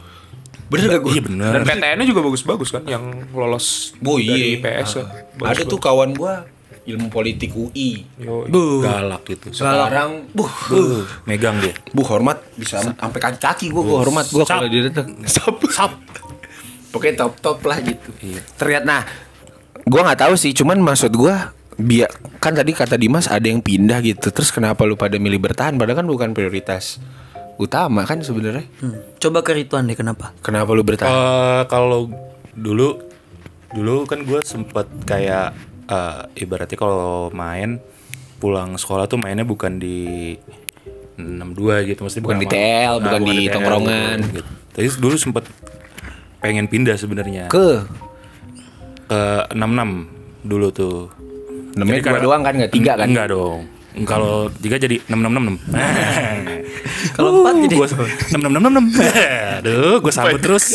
Bener gak gue? Iya bener. Dan PTN-nya juga bagus-bagus kan yang lolos Oh, dari iya. IPS kan. Ada tuh kawan gua ilmu politik UI. Yo, Galak gitu. Sekarang, buh, Buh, megang dia. Bu hormat bisa sampai kaki kaki gue gue hormat gue kalau dia datang. Sap. Sap. Pokoknya top top lah gitu. Ternyata nah, gue nggak tahu sih. Cuman maksud gue biar kan tadi kata Dimas ada yang pindah gitu. Terus kenapa lu pada milih bertahan? Padahal kan bukan prioritas utama kan sebenarnya. Hmm. Coba ke Rituan deh kenapa? Kenapa lu bertahan? Eh, kalau dulu dulu kan gue sempet kayak eh, ibaratnya kalau main pulang sekolah tuh mainnya bukan di 62 gitu mesti Bukan di TL, bukan di tongkrongan. gitu. Tapi dulu sempet pengen pindah sebenarnya Ke ke 66 dulu tuh. namanya Jadi dua doang kan nggak tiga kan? Enggak dong. Kalau tiga jadi 6666. <laughs> Kalau empat jadi Gua 6666. <laughs> Aduh, gua sambut terus.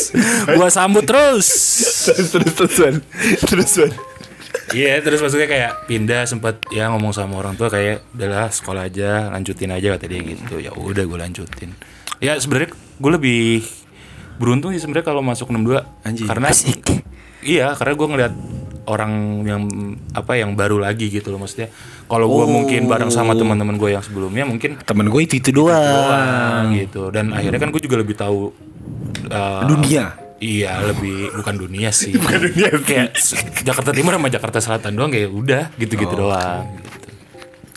Gua sambut terus. <laughs> terus terus terus Wan. terus Iya, terus maksudnya kayak pindah sempat ya ngomong sama orang tua kayak udahlah sekolah aja, lanjutin aja kata dia gitu. Ya udah gue lanjutin. Ya sebenarnya gue lebih beruntung sih sebenarnya kalau masuk 62 Anjing. karena Iya, karena gue ngeliat orang yang apa yang baru lagi gitu loh maksudnya. Kalau gue mungkin bareng sama teman-teman gue yang sebelumnya mungkin Temen gue itu itu doang. doang gitu dan akhirnya kan gue juga lebih tahu eh, Dunia. Iya lebih bukan dunia sih. <laughs> bukan dunia. Kayak Jakarta Timur sama Jakarta Selatan doang kayak udah gitu-gitu doang. Gitu.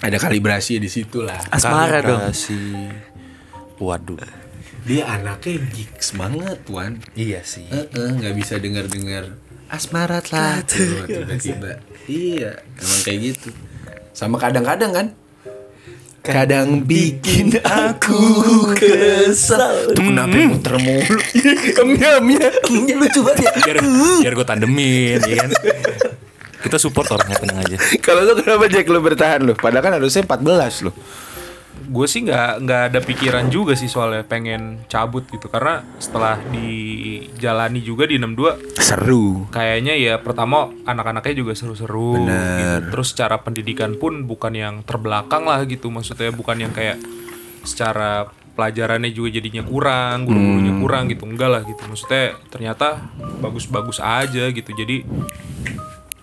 Ada kalibrasi di situ lah. Asmara dong. Kalibrasi. Waduh. Dia anaknya gigs banget, Wan. Iya sih. Heeh, nggak bisa dengar-dengar asmarat lah tuh tiba-tiba. iya, emang kayak gitu. Sama kadang-kadang kan Kadang bikin aku kesal Tuh kenapa muter mulu <laughs> Emnya-emnya Ini lucu banget ya. Biar, biar gue tandemin, ya kan? Kita support orangnya tenang aja. Kalau lu kenapa Jack lu bertahan lu? Padahal kan harusnya 14 lu gue sih nggak nggak ada pikiran juga sih soalnya pengen cabut gitu. Karena setelah dijalani juga di 62 Seru. kayaknya ya pertama anak-anaknya juga seru-seru gitu. terus cara pendidikan pun bukan yang terbelakang lah gitu. Maksudnya bukan yang kayak secara pelajarannya juga jadinya kurang guru-gurunya kurang gitu. Enggak lah gitu. Maksudnya ternyata bagus-bagus aja gitu. Jadi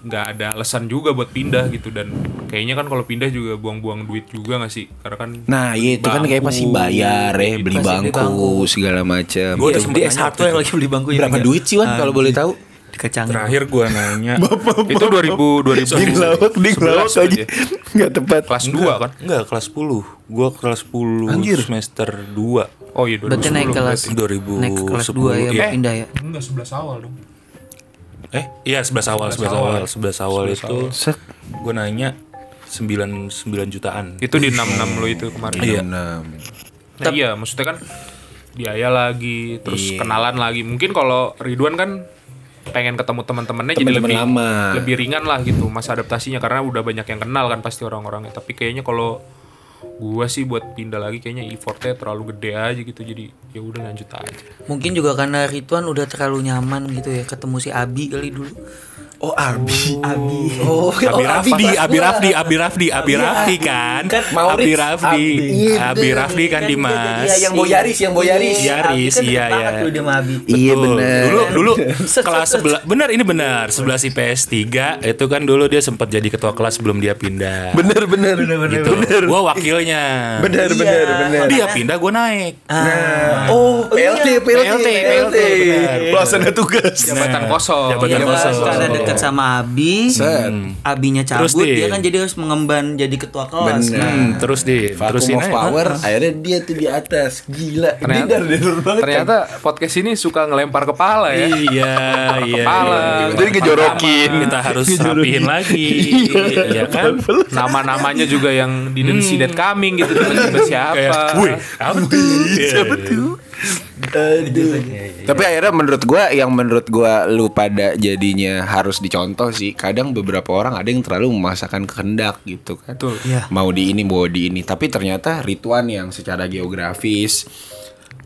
nggak ada alasan juga buat pindah gitu dan kayaknya kan kalau pindah juga buang-buang duit juga nggak sih karena kan Nah iya itu kan kayak pasti bayar ya Beli Pasti beli bangku segala macam Gua udah Di sempet S1 yang lagi beli bangkunya. Berapa duit sih Wan kalau boleh tahu? Dikecangin. Terakhir gue nanya. <laughs> itu 2000 2000 Di ngelawak, di 11 aja Nggak tepat kelas 2 kan Enggak, kelas 10. Gua kelas 10 Anjir. semester 2. oh iya 2010 Berarti naik kelas 2010. naik ke kelas 2 ya, Eh, pindah ya. enggak 11 awal dong Eh, iya 11 awal, 11 awal, 11 awal itu Set gue nanya 9 9 jutaan. itu di 66 lo itu kemarin Iya. Enam. Nah, iya, maksudnya kan biaya lagi, terus kenalan lagi. Mungkin kalau Ridwan kan pengen ketemu teman-temannya jadi lebih lama. lebih ringan lah gitu masa adaptasinya karena udah banyak yang kenal kan pasti orang-orangnya. Tapi kayaknya kalau gua sih buat pindah lagi kayaknya effortnya terlalu gede aja gitu jadi ya udah lanjut aja. Mungkin juga karena Ridwan udah terlalu nyaman gitu ya ketemu si Abi kali dulu. Oh Abi Abi. Oh Abi Rafdi, Abi Rafdi, Abi Rafdi, Abi Rafdi kan. Maurits, Abi Rafdi, Abi. Abi Rafdi kan Dimas. Iya yang Boyaris Yang Boyaris Yaris, iya ya. Iya Betul. bener Dulu dulu kelas sebelah benar ini benar. 11 IPS 3 itu kan dulu dia sempat jadi ketua kelas sebelum dia pindah. Bener bener bener gitu. Gua wakilnya. Bener bener bener Dia pindah gua naik. Oh PLT PLT PLT, benar. Pelaksana tugas Jabatan kosong. Jabatan Iya, kosong. Dekat sama Abi. Set. Abinya Terus, cabut, Din. dia kan jadi harus mengemban jadi ketua kelas. Bener. Nah, Hmm, terus di terusin of aja. power Akhirnya dia tuh di atas Gila Ternyata- Dia dari banget Ternyata podcast ini suka ngelempar kepala ya. Iya, iya. Kepala. iya. Jadi ngejorokin Kita harus rapihin lagi. Iya kan? Nama-namanya juga yang di hmm. Coming gitu tiba-tiba siapa. Kayak? Siapa tuh? Tapi akhirnya menurut gua yang menurut gua lu pada jadinya harus dicontoh sih. Kadang beberapa orang ada yang terlalu memaksakan kehendak gitu kan. Betul. Iya. Mau di ini mau di ini. Tapi ternyata Ridwan yang secara geografis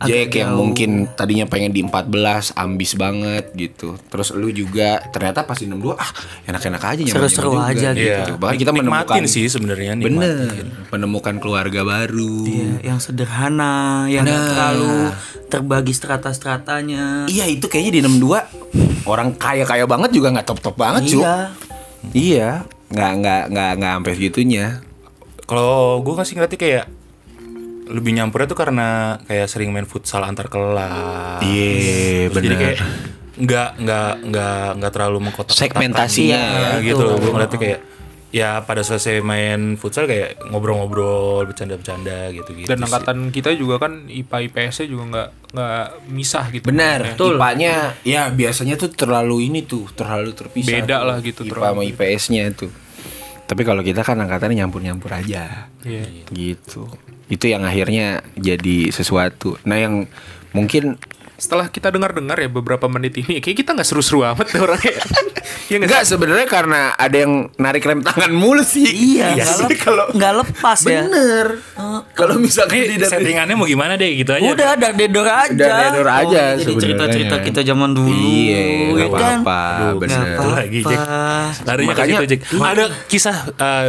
Jack yang mungkin tadinya pengen di 14 ambis banget gitu. Terus lu juga ternyata pas di 62 ah enak-enak aja nyaman Seru-seru aja gitu. Iya. Bahkan kita menemukan Nikmatin sih sebenarnya nikmatin. Bener, menemukan keluarga baru. Iya, yang sederhana, yang Nah. terlalu terbagi strata-stratanya. Iya itu kayaknya di 62 orang kaya-kaya banget juga nggak top-top banget cu. Iya. Iya, nggak nggak nggak nggak sampai segitunya. Kalau gue kasih ngerti kayak lebih nyampurnya tuh karena kayak sering main futsal antar kelas. Iya, Terus Jadi bener. kayak nggak nggak nggak nggak terlalu mengkotak Segmentasinya ya. gitu. itu. Gue ngeliatnya kayak ya pada selesai main futsal kayak ngobrol-ngobrol, bercanda-bercanda gitu gitu. Dan angkatan kita juga kan IPA IPS-nya juga nggak nggak misah gitu. Benar, Maksudnya. IPA-nya ya biasanya tuh terlalu ini tuh, terlalu terpisah. Beda tuh, lah gitu, IPA terlalu sama IPS-nya tuh. Tapi kalau kita kan angkatannya nyampur-nyampur aja. Iya. Gitu. Itu yang akhirnya jadi sesuatu. Nah, yang mungkin Setelah kita dengar-dengar ya beberapa menit ini, kayak kita nggak seru-seru amat deh orangnya. <laughs> Iya nggak enggak sebenarnya karena ada yang narik rem tangan mulu sih. Iya, nggak sih, lep- kalau nggak lepas ya. bener. Kalau misalkan Ini tidak settingannya mau gimana deh gitu aja. Udah ada dedor aja. Udah dedor aja Oh, Jadi cerita-cerita kita zaman dulu. Iya, ya nggak kan? apa-apa, Nggak bener. apa-apa. lagi Jack. Larinya Makanya- ke situ Jack. Ada kisah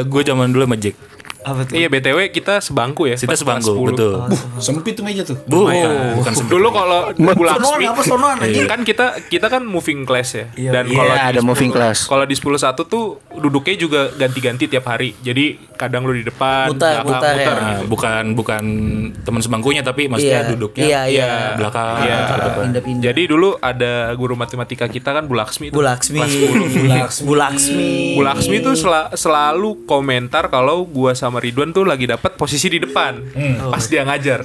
gue zaman dulu sama Jack. Apa tuh? Iya BTW kita sebangku ya. Kita sebangku, 10. betul. Sempit tuh meja tuh. Bu, bukan <laughs> sempit. Dulu kalau Bu Laksmi Sonoan apa sonoan anjing? kan kita kita kan moving class ya. Dan Iya, kalau ada 10 moving class. Kalau di 10 1 tuh duduknya juga ganti-ganti tiap hari. Jadi kadang lu di depan, Mutar, belakang, mutar ya. Nah, bukan bukan teman sebangkunya tapi maksudnya Iya. duduknya Iya, iya. belakang Iya. ke depan. Pindah-pindah. Jadi dulu ada guru matematika kita kan Bu Laksmi Bu. Laksmi. Bu Laksmi. Bu Laksmi. Bu Laksmi tuh sela- selalu komentar kalau gua sama Ridwan tuh lagi dapat posisi di depan. Pas dia ngajar.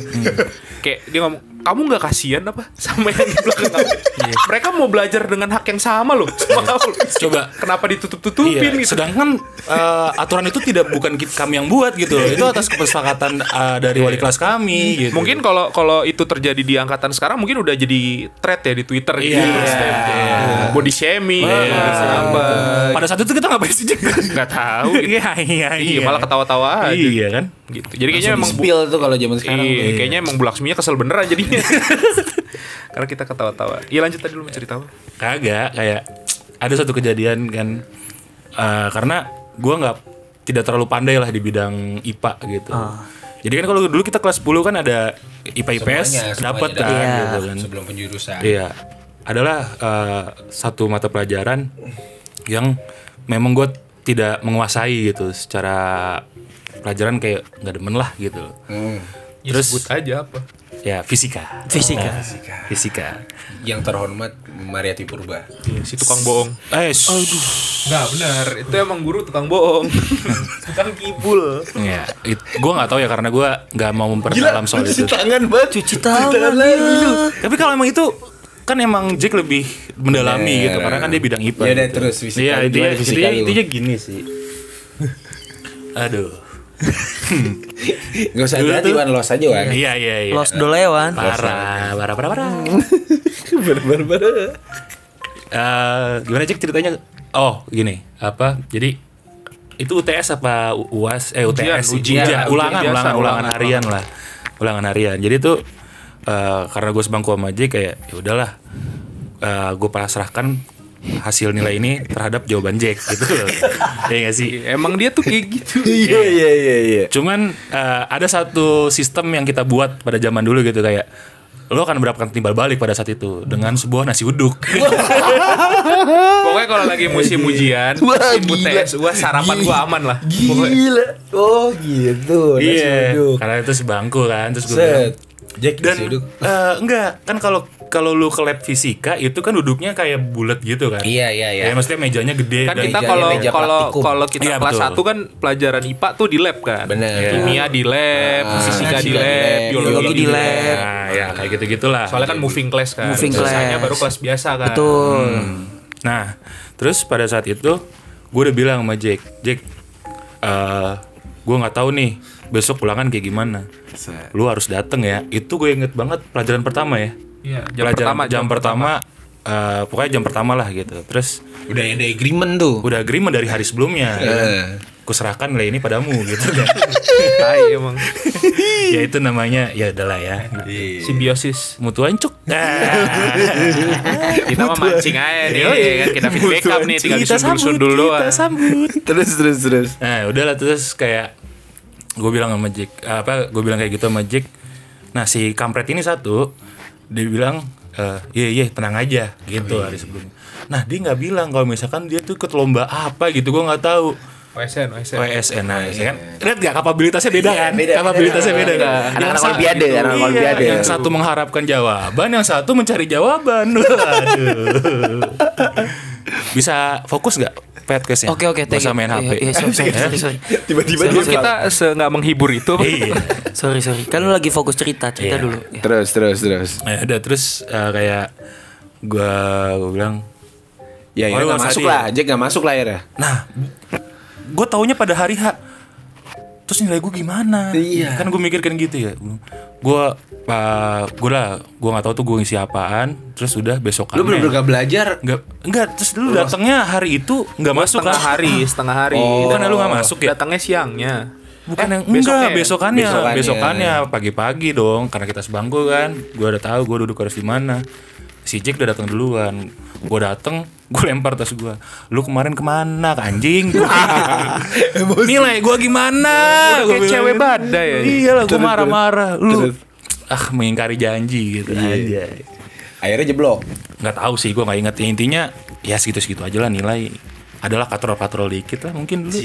Kayak dia ngomong, "Kamu nggak kasihan apa <laughs> sama yang di belakang kamu?" Mereka mau belajar dengan hak yang sama loh sama kamu. Coba. kenapa ditutup-tutupin Iya, gitu? sedangkan eh, aturan itu tidak bukan kami yang buat gitu. itu atas kesepakatan eh, dari wali kelas kami gitu. Mungkin kalau kalau itu terjadi di angkatan sekarang mungkin udah jadi thread ya di Twitter gitu. Iya. Iya. Body shaming apa. pada saat itu kita ngapain sih? Nggak tahu gitu. Iya, iya, Iya, malah ketawa-tawa aja. Iya kan? Gitu. Jadi kayaknya emang Spill tuh kalau zaman sekarang. Iya, tuh. kayaknya emang Bu Laksminya kesel beneran jadinya. <laughs> Karena kita ketawa-tawa. Iya lanjut tadi lu mau cerita apa? Kagak, kayak ada satu kejadian kan eh, karena gua nggak tidak terlalu pandai lah di bidang IPA gitu. Jadi kan kalau dulu kita kelas 10 kan ada IPA IPS dapat kan dapat. gitu Iya. kan. Sebelum penjurusan. Iya. Adalah eh, satu mata pelajaran yang memang gue tidak menguasai gitu secara pelajaran kayak nggak demen lah gitu. Hmm. Ya, Terus- sebut aja apa? Ya fisika. Fisika. Nah, fisika. Yang terhormat Mariati Purba. Iya, si tukang bohong. Eh, aduh. Enggak benar, itu emang guru tukang bohong. <laughs> tukang kibul. Ya, gue nggak tahu ya karena gue nggak mau memperdalam soal itu. tangan banget. Cuci tangan dia. Tapi kalau emang itu kan emang Jack lebih mendalami Bener. gitu karena kan dia bidang IPA. Ya udah, gitu. terus fisika. Iya, intinya, fisika lu? intinya gini sih. <laughs> Aduh. <laughs> Gak usah Dulu hati tuh- Wan, los aja Wan. Iya, iya, iya. Los dolewan. Parah, parah, parah, parah. <laughs> Ber-ber-ber. Eh, gimana Jack ceritanya? Oh, gini. Apa? Jadi itu UTS apa UAS? Eh Ujian, UTS sih. ujian. Ujian, ulangan, Ujian biasa, ulangan, ulangan harian lah. Ulangan harian. Jadi tuh eh, karena gue sebangku sama Jack kayak ya udahlah. gue pasrahkan hasil nilai ini terhadap jawaban Jack gitu loh. <laughs> Iya gak sih? Emang dia tuh kayak gitu. <laughs> Iya, iya, iya, iya. Cuman eh, ada satu sistem yang kita buat pada zaman dulu gitu kayak lo akan mendapatkan timbal balik pada saat itu dengan sebuah nasi uduk. <laughs> Pokoknya kalau lagi musim ujian, musim gila. UTS, gua sarapan gua aman lah. Pokoknya. Gila. Oh, gitu. Nasi Iya, uduk. karena itu sebangku kan terus gue bilang Set. Jack dan nasi uduk. eh, enggak kan kalau kalau lu ke lab fisika itu kan duduknya kayak bulat gitu kan Iya, iya, iya. ya maksudnya mejanya gede Kan dan kita meja- kalau kalau kalau kita Iya, kelas betul. 1 kan pelajaran IPA tuh di lab kan. Bener. Kimia di lab, Ah, fisika di fisika di lab, lab, biologi, biologi di lab. nah ya kayak gitu gitulah Soalnya kan moving class kan. Moving Sisanya class. baru kelas biasa kan. Betul. nah terus pada saat itu gue udah bilang sama Jack Jack eh gue nggak tahu nih besok ulangan kayak gimana lu harus dateng ya itu gue inget banget pelajaran pertama ya Iya, jam pelajaran pertama, jam, pertama, eh, pokoknya jam pertama lah gitu terus Udah ada agreement tuh. udah agreement dari hari sebelumnya ya kan? Eh. kuserahkan nilai ini padamu gitu kan <laughs> Tai emang. <laughs> ya itu namanya ya udahlah ya Simbiosis. mutuan cuk <laughs> Kita mah mancing aja nih, ya kan kita feedback up nih tinggal kita sambut disundul-sundul doang. kita sambut terus, terus, terus. nah udahlah terus kayak gue bilang sama Jack apa gue bilang kayak gitu sama Jack nah si kampret ini satu dia bilang eh, iya iya tenang aja gitu hari sebelumnya. Nah dia nggak bilang kalau misalkan dia tuh ikut lomba apa gitu gue nggak tahu. OSN, OSN. WSN nah, ya kan? Lihat gak kapabilitasnya beda kan? kapabilitasnya beda, kan? Anak-anak sa- olimpiade, anak-anak iya, olimpiade. yang satu mengharapkan jawaban yang satu mencari jawaban. <laughs> Waduh. Bisa fokus nggak podcastnya Oke oke, Gak usah main HP Iya, iya, sorry, sorry, <laughs> sorry, sorry. <laughs> Tiba-tiba Emang kita se nggak menghibur itu. iya <laughs> sorry sorry. Kan lu lagi fokus cerita, cerita Iya. dulu. Ya. Terus, terus, terus. Ya udah terus eh, kayak gua gua bilang Ya, ya Oh, nggak nggak masuk lah. Jack nggak masuk lah ya. Nah, gue taunya pada hari H. Terus nilai gue gimana? Iya. Kan gue mikir kan gitu ya. Gue, uh, gue lah, gue nggak tahu tuh gue ngisi apaan. Terus udah besokannya. Lu bener-bener gak belajar. Nggak, enggak. Terus lu datangnya hari itu nggak masuk setengah kan? hari, setengah hari. Oh, bukan lu nggak masuk ya? Datangnya siangnya. Bukan Eh, yang enggak, besoknya. besokannya, Besokannya. besokannya, pagi-pagi dong, karena kita sebangku kan. Gue udah tahu gue duduk harus di mana. Si Jack udah datang duluan. Gue dateng gue lempar tas gue lu kemarin ke mana ke anjing? <laughs> Nilai gue gimana? Bilang cewek badai ya. iya lah gue marah-marah. Lu ah mengingkari janji gitu. Aja Akhirnya jeblok. nggak tahu sih gue nggak inget ya, intinya ya segitu segitu aja lah nilai. Adalah katrol-katrol dikit lah mungkin dulu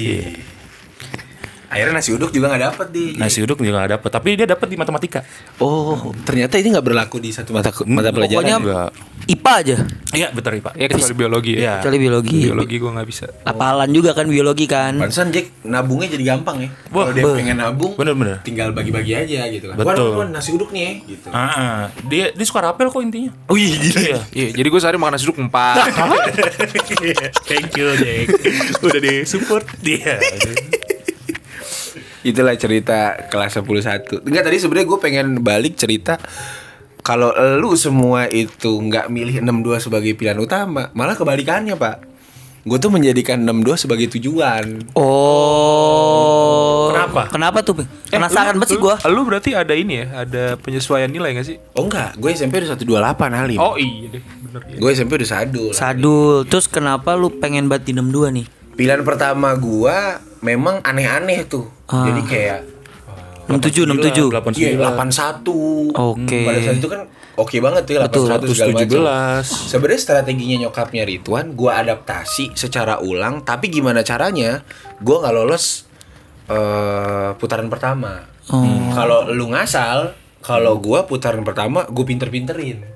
Akhirnya nasi uduk juga nggak dapet di. nasi uduk juga nggak dapet tapi dia dapet di matematika Oh, ternyata ini nggak berlaku di satu mata mata pelajaran. Pokoknya. IPA aja. iya betul pak Ya kecuali biologi ya. Iya. Kecuali biologi. Biologi gue nggak bisa. Apalan juga kan biologi kan. Pantesan Jack nabungnya jadi gampang ya. Wah, Kalau dia be- pengen nabung, Bener-bener. tinggal bagi-bagi aja gitu kan. Betul. Nasi uduk nih ya, gitu. Ah, ah. dia dia suka rapel kok intinya Wih, gila. iya Iya, jadi gue sehari makan nasi uduk empat. <laughs> thank you Jack udah di support dia Itulah cerita kelas 11 Enggak tadi sebenarnya gue pengen balik cerita kalau lu semua itu nggak milih 62 sebagai pilihan utama, malah kebalikannya, Pak. Gue tuh menjadikan 62 sebagai tujuan. Oh. Kenapa? Kenapa tuh? Bang? Eh, Penasaran banget sih gua. Lu berarti ada ini ya, ada penyesuaian nilai gak sih? Oh enggak, gue SMP udah 128 Halim. Oh iya deh, bener ya. Gue SMP udah sadul. Sadul. Terus kenapa lu pengen banget di 62 nih? Pilihan pertama gua memang aneh-aneh tuh. Ah. Jadi kayak 67 67. 89 Iya, 81. Oke. Pada saat itu kan oke banget tuh ya 81 segala macam. 17 Sebenarnya strateginya nyokapnya Ridwan, gua adaptasi secara ulang, tapi gimana caranya? Gua nggak lolos eh, putaran pertama. Kalau lu ngasal, kalau gua putaran pertama, gue pinter-pinterin.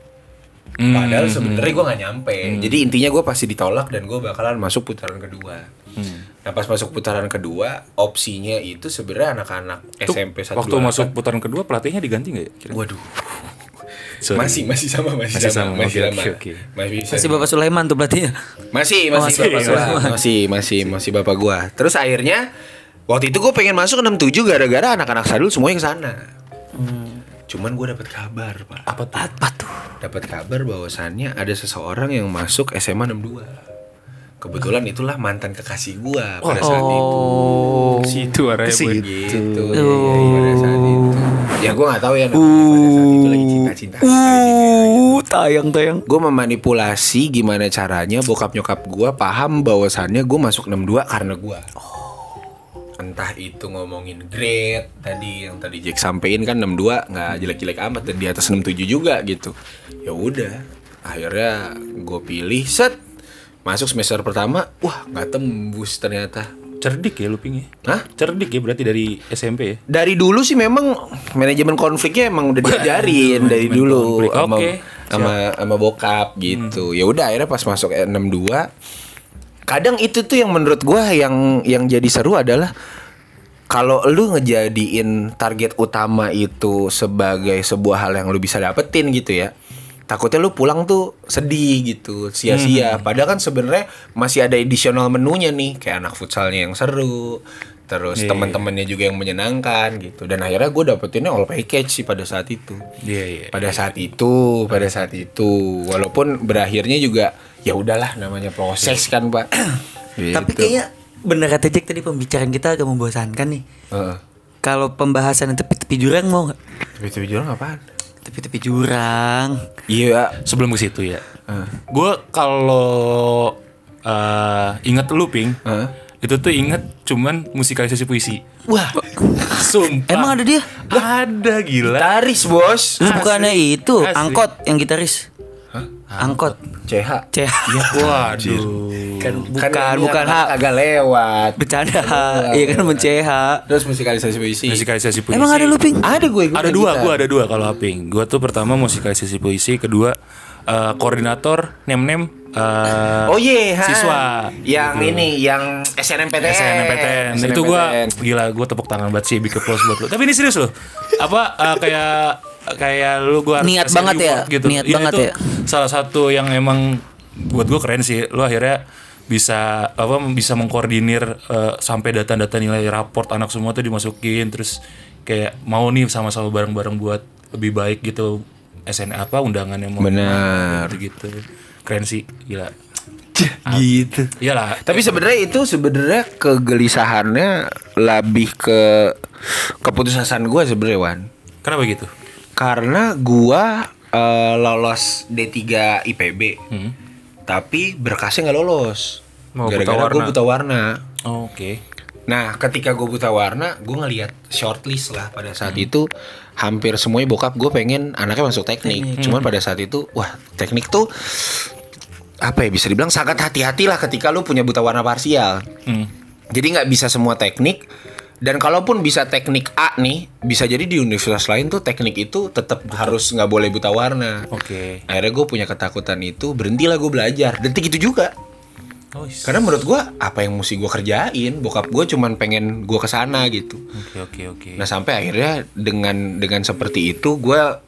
Padahal sebenarnya gua nggak nyampe. Jadi intinya gua pasti ditolak dan gua bakalan masuk putaran kedua. Nah pas masuk putaran kedua, opsinya itu sebenarnya anak-anak SMP satu waktu masuk putaran kedua pelatihnya diganti nggak ya kira? Waduh, <laughs> Sorry. masih masih sama masih, Masih sama, sama, masih oke, sama. oke, oke. Masih Masih Bapak Sulaiman tuh berarti ya. masih Oh, masih masih, bapak masih. gua masih masih masih bapak gua terus akhirnya waktu itu gue pengen masuk 67 gara-gara anak-anak sadul semuanya ke sana cuman gue dapat kabar pak. Apa tuh? Apa tuh? dapat kabar bahwasannya ada seseorang yang masuk SMA 62 kebetulan itulah mantan kekasih gua pada saat itu. Oh. Situ arahnya boy. gitu. Iya, iya, pada saat itu. Ya gue nggak tahu ya namanya pada saat itu lagi cinta-cinta Uh, tayang tayang. gue memanipulasi gimana caranya bokap nyokap gue paham bahwasannya gue masuk 62 karena gue entah itu ngomongin grade tadi yang tadi Jack sampein kan 62 nggak jelek-jelek amat dan di atas 67 juga gitu ya udah akhirnya gue pilih set masuk semester pertama wah nggak tembus ternyata cerdik ya lu ping ya Hah? cerdik ya berarti dari SMP ya dari dulu sih memang manajemen konfliknya emang udah diajarin dari dulu konflik, sama oke. sama sama bokap gitu. Ya udah akhirnya pas masuk 62 kadang itu tuh yang menurut gua yang yang jadi seru adalah kalau lu ngejadiin target utama itu sebagai sebuah hal yang lu bisa dapetin gitu ya. Takutnya lu pulang tuh sedih gitu, sia-sia. Padahal kan sebenarnya masih ada additional menunya nih, kayak anak futsalnya yang seru, terus Iya, teman-temannya juga yang menyenangkan gitu. Dan akhirnya gue dapetinnya all package sih pada saat itu. iya iya Pada saat itu, pada saat itu, walaupun berakhirnya juga ya udahlah namanya proses kan pak. <coughs> Tapi Gitu. kayaknya bener kata Jack tadi pembicaraan kita agak membosankan nih. Heeh. Kalau pembahasan tepi-tepi jurang mau nggak? Tapi jurang apaan? Tepi-tepi jurang. Iya. sebelum ke situ ya gue kalau eh, inget lu ping Heeh. itu tuh inget cuman musikalisasi puisi Wah, sumpah Emang ada dia? ada gila taris bos. Terus bukannya itu Asli. angkot yang gitaris. Angkot. CH. CH. waduh Kan bukan Kan bukan hak. agak lewat. Bercanda. Iya kan men-CH. Terus musikalisasi puisi. musikalisasi puisi Emang ada lu ping? Ada gue. gue ada dua gue ada dua kalau aping gue tuh pertama musikalisasi puisi kedua eh, koordinator nem nem eh, Oh iya, ha. siswa Yang Gitu. ini, yang SNMPTN. SNMPTN itu gue gila gue tepuk tangan banget sih big applause buat lu tapi ini serius loh apa eh, kayak kayak lu gue Niat banget ya, niat banget ya. salah satu yang emang buat gue keren sih. Lu akhirnya bisa apa bisa mengkoordinir eh, sampai data-data nilai raport anak semua tuh dimasukin. Terus kayak mau nih sama-sama bareng-bareng buat lebih baik gitu. SN apa undangannya mau Benar. gitu keren sih gila. Gitu. iyalah. Tapi sebenarnya itu sebenarnya kegelisahannya lebih ke keputusan gue sebenarnya Wan. kenapa gitu Karena gua eh, lolos D3 IPB. Tapi berkasnya nggak lolos. Oh, Gara-gara gue warna. buta warna. Oh, Oke. Nah, ketika gue buta warna, gue ngelihat shortlist lah pada saat itu hampir semuanya bokap gue pengen anaknya masuk teknik. Cuman pada saat itu, wah teknik tuh apa ya bisa dibilang sangat hati-hati lah ketika lu punya buta warna parsial. Hmm. Jadi nggak bisa semua teknik. Dan kalaupun bisa teknik A nih, bisa jadi di universitas lain tuh teknik itu tetap harus nggak boleh buta warna. Oke. Akhirnya gue punya ketakutan itu, berhentilah gue belajar. Detik itu juga. Oh, is- Karena menurut gua apa yang mesti gua kerjain, bokap gue cuman pengen gua ke sana gitu. Oke oke oke. Nah sampai akhirnya dengan dengan seperti itu gua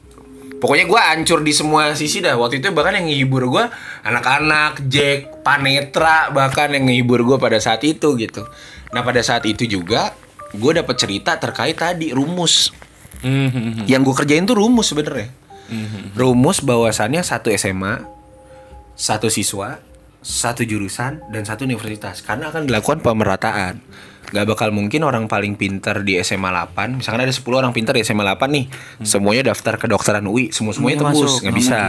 pokoknya gua hancur di semua sisi dah. Waktu itu bahkan yang ngehibur gua anak-anak, Jack, Panetra bahkan yang ngehibur gua pada saat itu gitu. Nah pada saat itu juga gue dapet cerita terkait tadi rumus. Hmm, hmm, hmm. Yang gue kerjain tuh rumus sebenarnya. Rumus bahwasannya satu SMA, satu siswa, satu jurusan dan satu universitas karena akan dilakukan pemerataan. Gak bakal mungkin orang paling pintar di SMA 8 Misalkan ada 10 orang pintar di SMA 8 nih Semuanya daftar kedokteran UI Semua-semuanya Semuanya tembus masuk, nggak bisa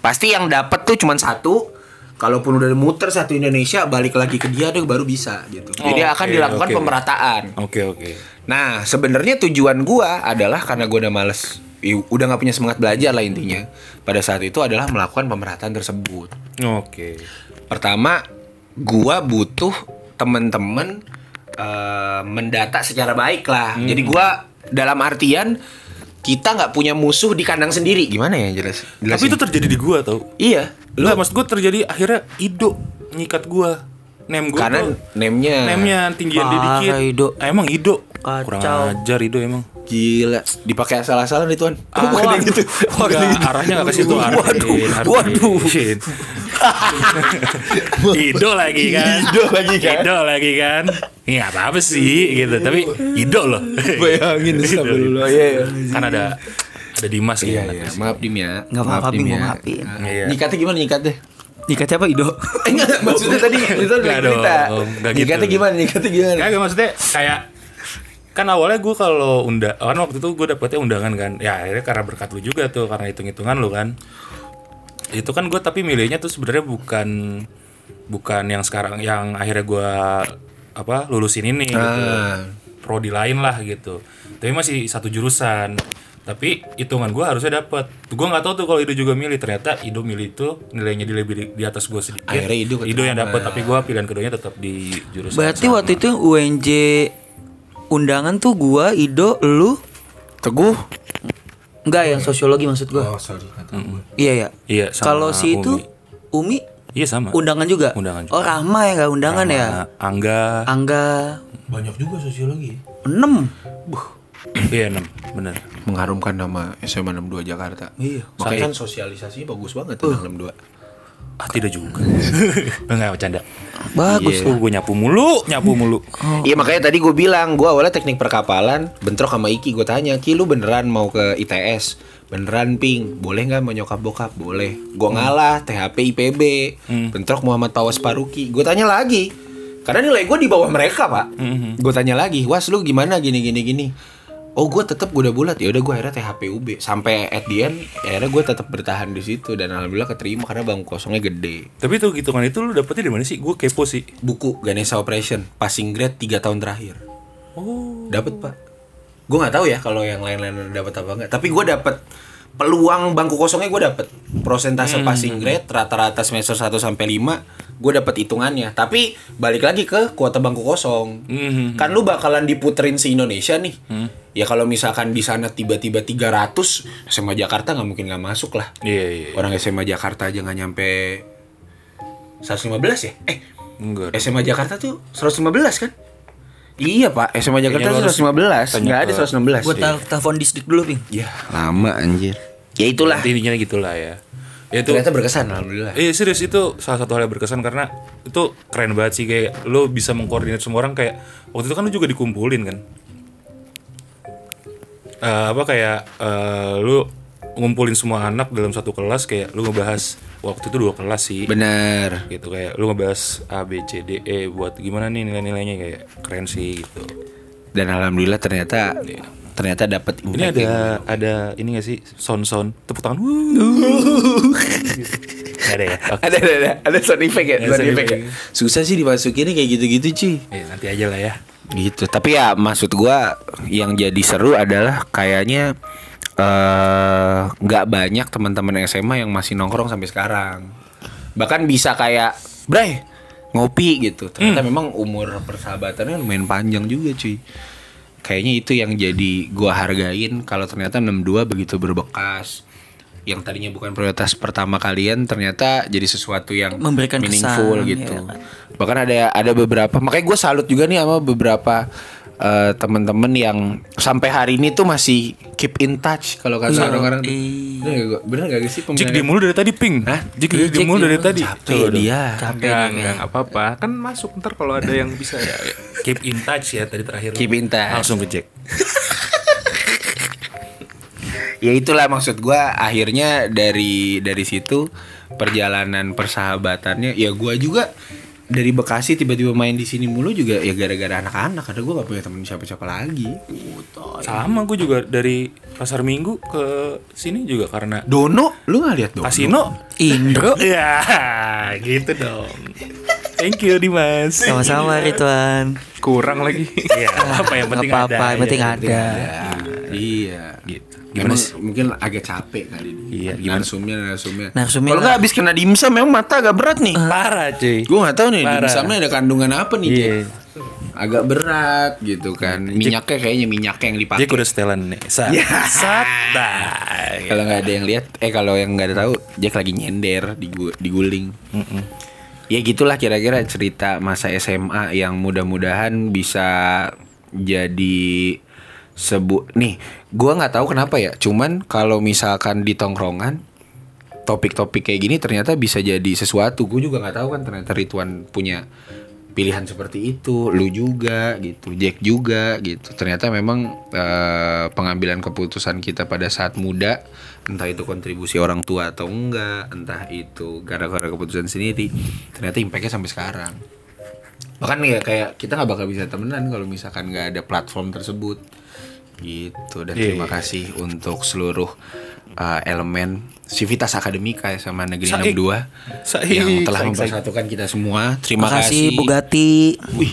Pasti yang dapat tuh cuman satu Kalaupun udah muter satu Indonesia Balik lagi ke dia tuh baru bisa gitu Jadi Oh, akan dilakukan oke. pemerataan Oke oke. Nah, sebenarnya tujuan gua adalah karena gua udah males, udah nggak punya semangat belajar lah intinya. Pada saat itu adalah melakukan pemerataan tersebut. Oke. Pertama, gua butuh temen-temen eh, mendata secara baik lah. Jadi gua dalam artian kita nggak punya musuh di kandang sendiri. Gimana ya jelas? Tapi itu terjadi di gua tau. iya. Lu maksud gua terjadi akhirnya Ido nyikat gua. Nem gua Karena tuh name-nya Nemnya tinggian dia dikit. Ido. Ah, Emang Ido. Kacau. Kurang ajar Ido emang. gila dipakai asal-asalan itu kan. Ah, bukan yang gitu. Bukan yang Enggak, gitu. arahnya gak ke situ Waduh, Arvin, waduh. Arvin. <laughs> Ido lagi kan Ido lagi kan? Ido lagi kan Ini apa-apa sih gitu Tapi Ido loh Bayangin Ido, Ido. dulu. Iya, iya. Kan ada Ada Dimas gitu Iya, iya. Maaf Dim ya. Nggak apa-apa, Maaf, Bim, ya. maafin. Iya. Nyikatnya gimana nyikatnya? Nikah siapa Ido? Eh, <laughs> enggak, maksudnya tadi itu lagi cerita. gitu. Nyikatnya gimana? Nyikatnya gimana? Kagak maksudnya kayak kan awalnya gue kalau unda kan waktu itu gue dapetnya undangan kan ya akhirnya karena berkat lu juga tuh karena hitung hitungan lu kan itu kan gue tapi milihnya tuh sebenarnya bukan bukan yang sekarang yang akhirnya gue apa lulusin ini gitu Ah. prodi lain lah gitu tapi masih satu jurusan tapi hitungan gue harusnya dapet gue nggak tahu tuh kalau Ido juga milih ternyata Ido milih itu nilainya di lebih di, di atas gue sedikit Akhirnya Ido Ido yang dapet tapi gue pilihan keduanya tetap di jurusan Berarti sama. waktu itu UNJ undangan tuh gua, Ido, lu Teguh. Enggak yang sosiologi maksud gua. Oh, sorry kata gue. Iya ya. Iya, sama Kalau si itu Umi. Umi Iya sama. undangan juga. Undangan juga. Oh Rahma ya nggak undangan ya. Sama Angga. Angga Banyak juga sosiologi. 6 Iya enam, bener. Mengharumkan nama SMA 62 Jakarta. Iya. Makanya kan sosialisasinya bagus banget tuh 62. Ah tidak juga. <laughs> Enggak bercanda. Bagus. Oh, gue nyapu mulu, nyapu mulu. Iya makanya tadi gue bilang gue awalnya teknik perkapalan bentrok sama Iki gue tanya Ki lu beneran mau ke ITS beneran ping boleh nggak mau nyokap bokap boleh gue ngalah THP IPB bentrok Muhammad Pawas Paruki gue tanya lagi karena nilai gue di bawah mereka pak gue tanya lagi was lu gimana gini gini gini oh gue tetap gue udah bulat ya udah gue akhirnya THP UB sampai at the end akhirnya gue tetap bertahan di situ dan alhamdulillah keterima karena bangku kosongnya gede Tapi tuh hitungan itu lu dapetnya di mana sih? Gue kepo sih. buku Ganesha Operation passing grade 3 tahun terakhir. Oh. Dapat, Pak. Gue nggak tahu ya kalau yang lain-lain dapat apa enggak, tapi gue dapat peluang bangku kosongnya gue dapat prosentase passing grade rata-rata semester 1 sampai 5 gue dapat hitungannya. Tapi balik lagi ke kuota bangku kosong. Mhm. kan lu bakalan diputerin se Indonesia nih. Ya kalau misalkan di sana tiba-tiba 300 SMA Jakarta nggak mungkin nggak masuk lah. Iya, iya. orang SMA Jakarta aja nggak nyampe 115 ya? Eh Enggak. SMA Jakarta tuh 115 kan? Iya pak, SMA Jakarta harus 115 tanya Nggak ada ke- 116 Gua tel- telepon distrik dulu, Ping. Ya lama anjir. Ya itulah. Intinya gitulah ya. Ya itu Ternyata berkesan Alhamdulillah. Iya serius itu salah satu hal yang berkesan karena itu keren banget sih kayak lo bisa mengkoordinir semua orang kayak waktu itu kan lo juga dikumpulin kan? Eh, apa kayak eh, lu ngumpulin semua anak dalam satu kelas kayak lu ngebahas waktu itu dua kelas sih. Bener gitu kayak lu ngebahas A B C D E buat gimana nih nilai-nilainya kayak keren sih gitu. Dan Alhamdulillah ternyata ternyata dapat Ini ada yang- ada ini gak sih? Sound sound tepuk tangan. <laughs> Gitu. Gak ada ya. Oke. ada ada ada. Ada sound effect ya? Ada sound sound effect ya? susah sih dimasukinnya kayak gitu-gitu cuy Eh, nanti aja lah ya. gitu. Tapi ya maksud gua yang jadi seru adalah kayaknya eh, nggak banyak teman-teman SMA yang masih nongkrong sampai sekarang. Bahkan bisa kayak Bray ngopi gitu. Ternyata memang umur persahabatannya lumayan panjang juga cuy kayaknya itu yang jadi gua hargain kalau ternyata 62 begitu berbekas yang tadinya bukan prioritas pertama kalian ternyata jadi sesuatu yang Memberikan meaningful kesan, gitu ya kan? bahkan ada ada beberapa makanya gue salut juga nih sama beberapa eh, temen-temen yang sampai hari ini tuh masih keep in touch kalau kata orang-orang tuh. iya. Bener gak gua? bener gak sih Jik pemilihan- di mulu dari tadi ping. Hah? Jik Iya, di Jik mulu dari tadi. capek dong. dia Capek Enggak, nih, enggak apa-apa. Kan masuk ntar kalau ada yang bisa ya. Keep in touch ya tadi terakhir. Keep in touch. Langsung ke Jack. <laughs> ya itulah maksud gua akhirnya dari dari situ perjalanan persahabatannya ya gua juga dari Bekasi tiba-tiba main di sini mulu juga ya gara-gara anak-anak. Karena gua gak punya temen siapa-siapa lagi. Sama gue juga dari pasar minggu ke sini juga karena Dono lu gak lihat Dono? Kasino Indro. <laughs> Ya gitu dong. Thank you Dimas. Sama-sama Ridwan. Kurang lagi. Iya. <laughs> Apa yang penting apa-apa, ada yang penting ya. ada. Ya, iya Gitu Gimana sih? mungkin agak capek kali ini. Iya, gimana? Narsumnya, narsumnya. Narsumnya Kalau nggak- habis kena dimsum memang mata agak berat nih. <laughs> Parah cuy Gue nggak tahu nih Parah. dimsumnya ada kandungan apa nih. Iya. Jack. Agak berat gitu kan. Minyaknya kayaknya minyak yang dipakai. Jack udah setelan nih Sa Ya. Santai Kalau nggak ada yang lihat, eh kalau yang nggak ada tahu, Jack lagi nyender di diguling. Ya gitulah kira-kira cerita masa SMA yang mudah-mudahan bisa jadi sebu nih gua nggak tahu kenapa ya cuman kalau misalkan di tongkrongan topik-topik kayak gini ternyata bisa jadi sesuatu. Gue juga nggak tahu kan ternyata Ridwan punya pilihan seperti itu lu juga gitu Jack juga gitu. Ternyata memang eh, pengambilan keputusan kita pada saat muda entah itu kontribusi orang tua atau enggak entah itu gara-gara keputusan sendiri ternyata impactnya sampai sekarang. Bahkan ya kayak kita nggak bakal bisa temenan kalau misalkan nggak ada platform tersebut gitu dan terima kasih untuk seluruh uh, elemen Civitas Akademika ya sama Negeri Saik. 62 Saik, yang telah saik, mempersatukan kita semua. Terima Makasih kasih Bugatti,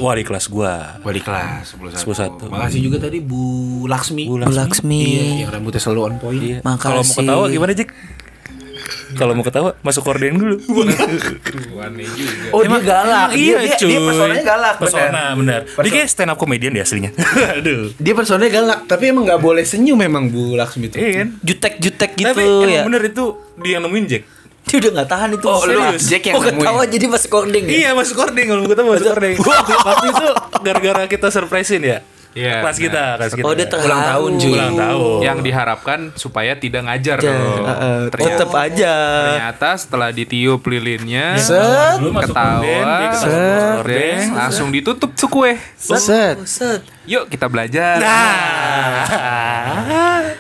Wah di kelas gua Wali kelas 11 11. Makasih juga tadi Bu Laksmi. Bu Bu Laksmi. Iya, yang rambutnya selalu on point. Iya. Makasih. Kalau mau ketawa gimana Jack? Kalau mau ketawa masuk korden dulu. Oh, dia galak. Iya dia, dia, cuy. dia personanya galak, Persona benar. Dia kayak stand up comedian deh aslinya. <laughs> Aduh. Dia personanya galak, tapi emang nggak boleh senyum memang Bu Laksmi itu. Iya kan? jutek-jutek gitu Tapi emang ya. bener itu dia yang nemuin Jack. Dia udah gak tahan itu. Oh, lu Serius. Jack yang Oh, ketawa jadi masuk kording ya? Iya masuk korden kalau mau ketemu masuk korden. waktu, <laughs> waktu itu gara-gara kita surprisein ya. Iya, Kelas kita, kelas kita. Oh, dia terharu. Ulang tahun, cuy. Ulang tahun. Yang diharapkan supaya tidak ngajar Ja, dong. heeh, Ternyata, tetep aja. ternyata setelah ditiup lilinnya, Set. Ketawa, set, korden. langsung ditutup tuh kue. Set. Set. Yuk kita belajar.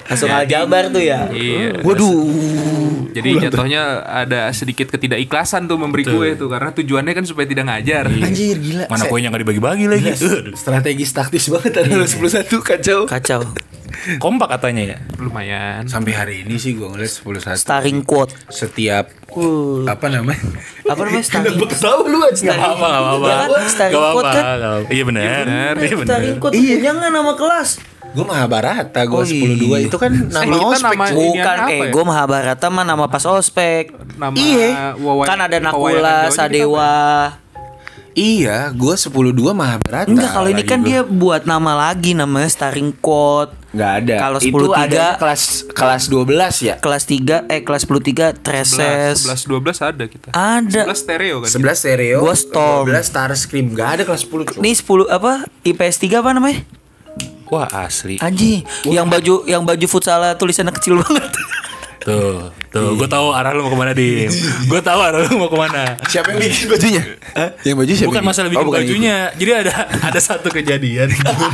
Langsung aljabar tuh ya. Iya. Waduh. Jadi jatuhnya ada sedikit ketidakikhlasan tuh memberi kue tuh karena tujuannya kan supaya tidak ngajar. Anjir gila. Mana Saya- kuenya nggak dibagi-bagi lagi. Aduh. strategis taktis banget ada 11 kacau. Kacau. Kompak katanya ya. Lumayan. Sampai hari ini sih gua ngeliat 10 satu. Starring quote. Setiap Uh. apa namanya? Apa namanya <laughs> starring? tahu lu aja. Gak apa-apa, gak apa-apa. Ya kan, starring Gak quote apa-apa, kan? Iya benar. Iya benar. Starring quote. Jangan nama kelas. Gue Mahabharata, gue Oh, 10 2 iya. itu kan nama kita ospek. nama- Bukan eh ya? gue Mahabharata mah nama pas ospek. Nama Iya. Kan ada Nakula, kita Sadewa. Iya, gue 10 2 Mahabharata. Enggak kalau ini kan gua. dia buat nama lagi namanya starring quote. nggak ada. Kalau itu 10 ada tiga- kelas kelas 12 ya. Kelas 3 eh kelas 10 3 Treses. 11 12 ada kita. Ada. 11 stereo kan. 11 stereo, Gua Storm. 12 Starscream. Gak ada kelas 10 cuy. Nih 10 apa? IPS 3 apa namanya? Wah asli. Anjing, yang baju yang baju futsal tulisannya kecil banget. Tuh, tuh, gue tahu arah lu mau ke mana dim. <laughs> Gue tahu arah lu mau ke mana. Siapa yang bikin bajunya? Yang baju siapa? Bukan masalah Oh, bikin bukan bajunya. Jadi ada ada satu kejadian.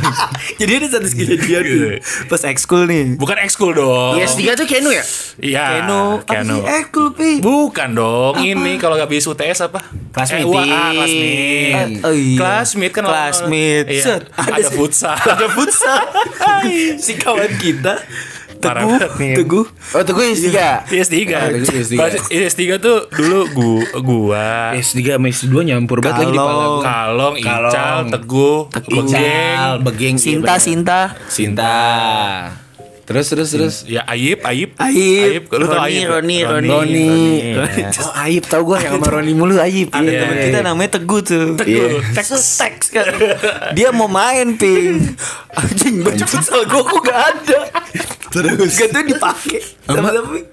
<laughs> Jadi ada satu kejadian Gitu. Pas ekskul nih. Bukan ekskul dong. itu. IS3 tuh Kenu ya? Iya. Keno, apa Keno. ekskul pi? Bukan dong. Ini kalau gak bisa UTS apa? Kelas eh, kelas meet. Oh iya. Kelas meet kan Kelas meet. Iya. Ada, si- futsal. Ada futsal. <laughs> si kawan kita Parah Teguh, banget nih. Teguh. Oh, tuh gue IS3. IS3. Ah, itu IS3. Pas IS3 tuh dulu gua gua IS3 sama IS2 nyampur banget lagi di kepala gue. Kalong, Kalong. Ical, Teguh, Begeng. Begeng, Sinta. Sinta. Sinta. Terus terus terus. Ya Aib, Aib. Aib. Lu tau Roni, Aib? Roni, Roni. Roni. <laughs> Oh, Aib tau gue yang sama Roni mulu Aib. Ada Iya, teman iya, kita iya. namanya Teguh tuh. Iya. Teks teks kan. Dia mau main ping. <laughs> Anjing baju futsal gua kok gak ada. Terus. Gak tuh dipakai. Sama sama Ping.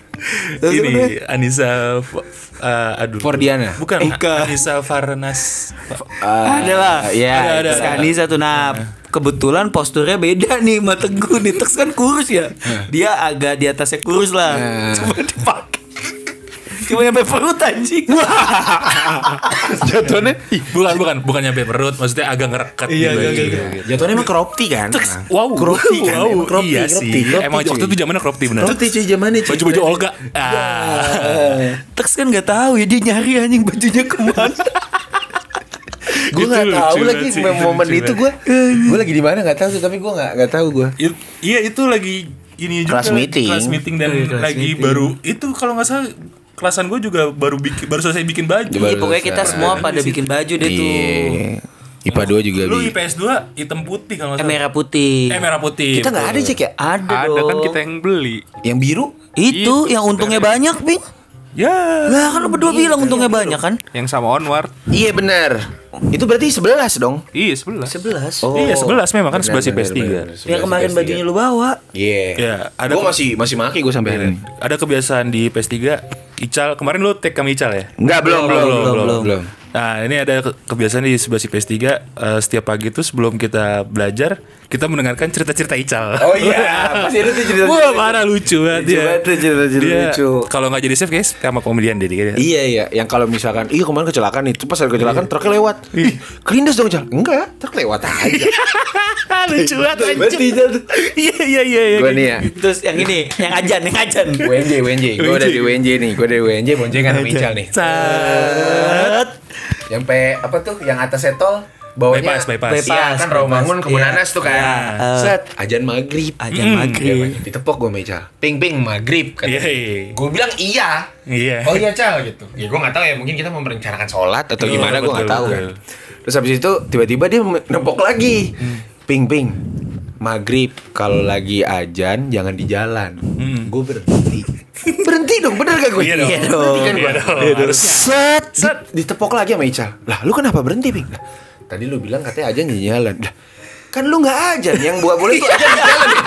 Sama siapa namanya? Ini Anissa F- eh, aduh. Fordiana. Bukan, Bukan. Anissa Farnas. Ah, Ada lah. Iya. Ada, ada. Sekali satu nah kebetulan posturnya beda <laughs> nih sama Teguh nih Teks kan kurus ya. Dia agak di atasnya kurus lah. Nah. <laughs> Cuma dipakai. Cuma nyampe perut anjing. <laughs> Jatuhnya. Bukan, bukan, bukan nyampe perut, maksudnya agak ngerekat Iya, gitu. gitu, agak- gitu. Jatuhnya emang crop tee kan? Wow, Crop tee kan? wow, Emang crop tee, iya crop sih. crop Emang waktu itu zamannya crop tee bener. Crop tee cuy zamannya cuy. Baju-baju Olga. Ah. Teks kan nggak tahu ya dia nyari anjing bajunya ke mana. Gue Itu nggak lucu tahu lagi sih, momen itu itu gue. Gue lagi di mana nggak tahu tapi gue nggak nggak tahu gue. Iya itu lagi ini juga Kelas meeting. kelas meeting dan Iya, kelas lagi meeting. baru itu kalau nggak salah kelasan gue juga baru bikin baru selesai bikin baju. Iya, pokoknya kita semua pada bikin baju deh tuh. Iya. IPA 2 juga Lu. IPS 2 hitam putih kalau Eh, salah. merah putih. Eh merah putih. Kita nggak ada cek ya? Ada, Ada dong. kan kita yang beli. Yang biru? Itu yang untungnya banyak, Bing. Ya. Lah kan lu berdua bilang untungnya banyak kan? Yang sama Onward. Iya benar. Itu berarti 11 dong. Iya sebelah. 11. Oh. Iya 11 memang kan Benar, 11 IPS benar, 3. benar. Yang kemarin 11, bajunya lu bawa. Iya. Ya, ada Gue masih masih maki gue sampai hari ini. ada kebiasaan di PS3 Ical kemarin lu tag kami Ical ya? Enggak belum belum belum belum. belum. Nah ini ada ke- kebiasaan di sebelah PS3 eh, Setiap pagi tuh sebelum kita belajar Kita mendengarkan cerita-cerita Ical Oh iya, pasti ada tuh cerita. Wah parah lucu banget Lucu dia tuh cerita-cerita Dia lucu. Kalau nggak jadi save guys sama komedian dia dia. Iya iya, yang kalau misalkan, iya kemarin kecelakaan itu pas ada kecelakaan truknya lewat. Ih, kelindas dong Jal. Enggak, truk lewat aja. <laughs> lucu banget tuh. Iya iya iya iya. Gue nih ya, Terus yang ini, yang ajan, yang ajan. WNJ WNJ, gue udah di WNJ nih, gue dari WNJ boncengan sama Ical nih. Set. Nyampe apa tuh, yang atasnya tol, bawahnya Bypass, bypass. Bypass. Iya kan Rawamangun ke Iya. Bunanas tuh kan. Iya. Set, ajan maghrib. Ajan Hmm, maghrib. iya, Ditepok gue Ical. Ping ping maghrib kan. Iya. iya. Gue bilang iya. Iya. Oh iya Cal gitu. Ya gue nggak tahu ya mungkin kita mau merencanakan sholat atau Oh, gimana gue nggak betul, tahu kan. Terus habis itu tiba-tiba dia nempok lagi. Ping ping. Maghrib kalau lagi ajan jangan di jalan. Gue berhenti. berhenti dong, bener gak gue? Iya dong. Berhenti kan Iya gue. dong. Iya dong. Set, set. Ditepok lagi sama Ical. Lah lu kenapa berhenti ping? Tadi lu bilang katanya ajan di jalan. Kan lu nggak ajan yang buat boleh itu ajan di jalan ya.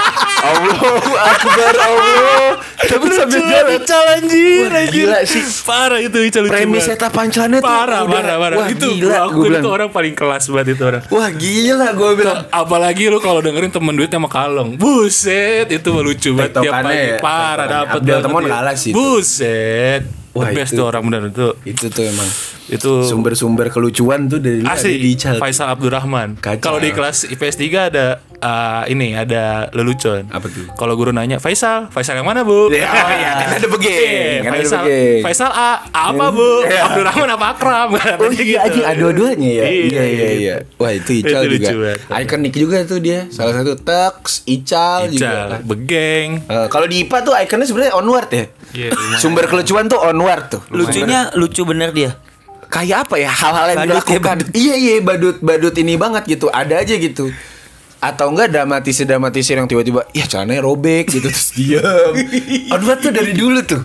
Allahu akbar Allah. Tapi sambil jalan. Ical anjir, anjir. gila sih. Parah itu Ical lucu Premis eta pancelannya tuh Parah, parah, parah. Wah, itu gila, gua akuin bilang. itu orang paling kelas banget itu orang. Wah gila gue bilang. Apalagi lu kalau dengerin temen duit sama kalong Buset Itu lucu banget Tiap pagi ya, Parah Temon dia. kalah sih itu. Buset Wah, The best itu- tuh orang bener itu Itu tuh emang Itu sumber-sumber kelucuan tuh dari ada Asli di Ical. Faisal Abdurrahman. Kalau di kelas IPS 3 ada uh, Ini ada lelucon Apa tuh? Kalau guru nanya Faisal Faisal yang mana bu? <laughs> Ya, oh iya, kan ada begeng, Iya, kan ada Faisal, begeng. Faisal A Apa bu? <laughs> Iya. Abdurrahman apa Akram? <laughs> Oh iya gitu. ada dua-duanya ya. Iya, Iya iya iya. Wah itu Ical Itu juga. Ikonik juga tuh dia. Salah satu Tux, Ical, juga. Ical, kan. Begeng Eh, kalau di IPA tuh ikonnya sebenarnya onward ya. <laughs> Lumayan. Sumber kelucuan tuh onward tuh. Lucunya lucu bener dia. kayak apa ya? Hal-hal yang Badut ya, dilakukan. iya iya badut badut ini banget gitu. Ada aja gitu. Atau enggak dramatisir dramatisir yang tiba-tiba ya celananya robek gitu. Terus diam Onward <laughs> tuh dari dulu tuh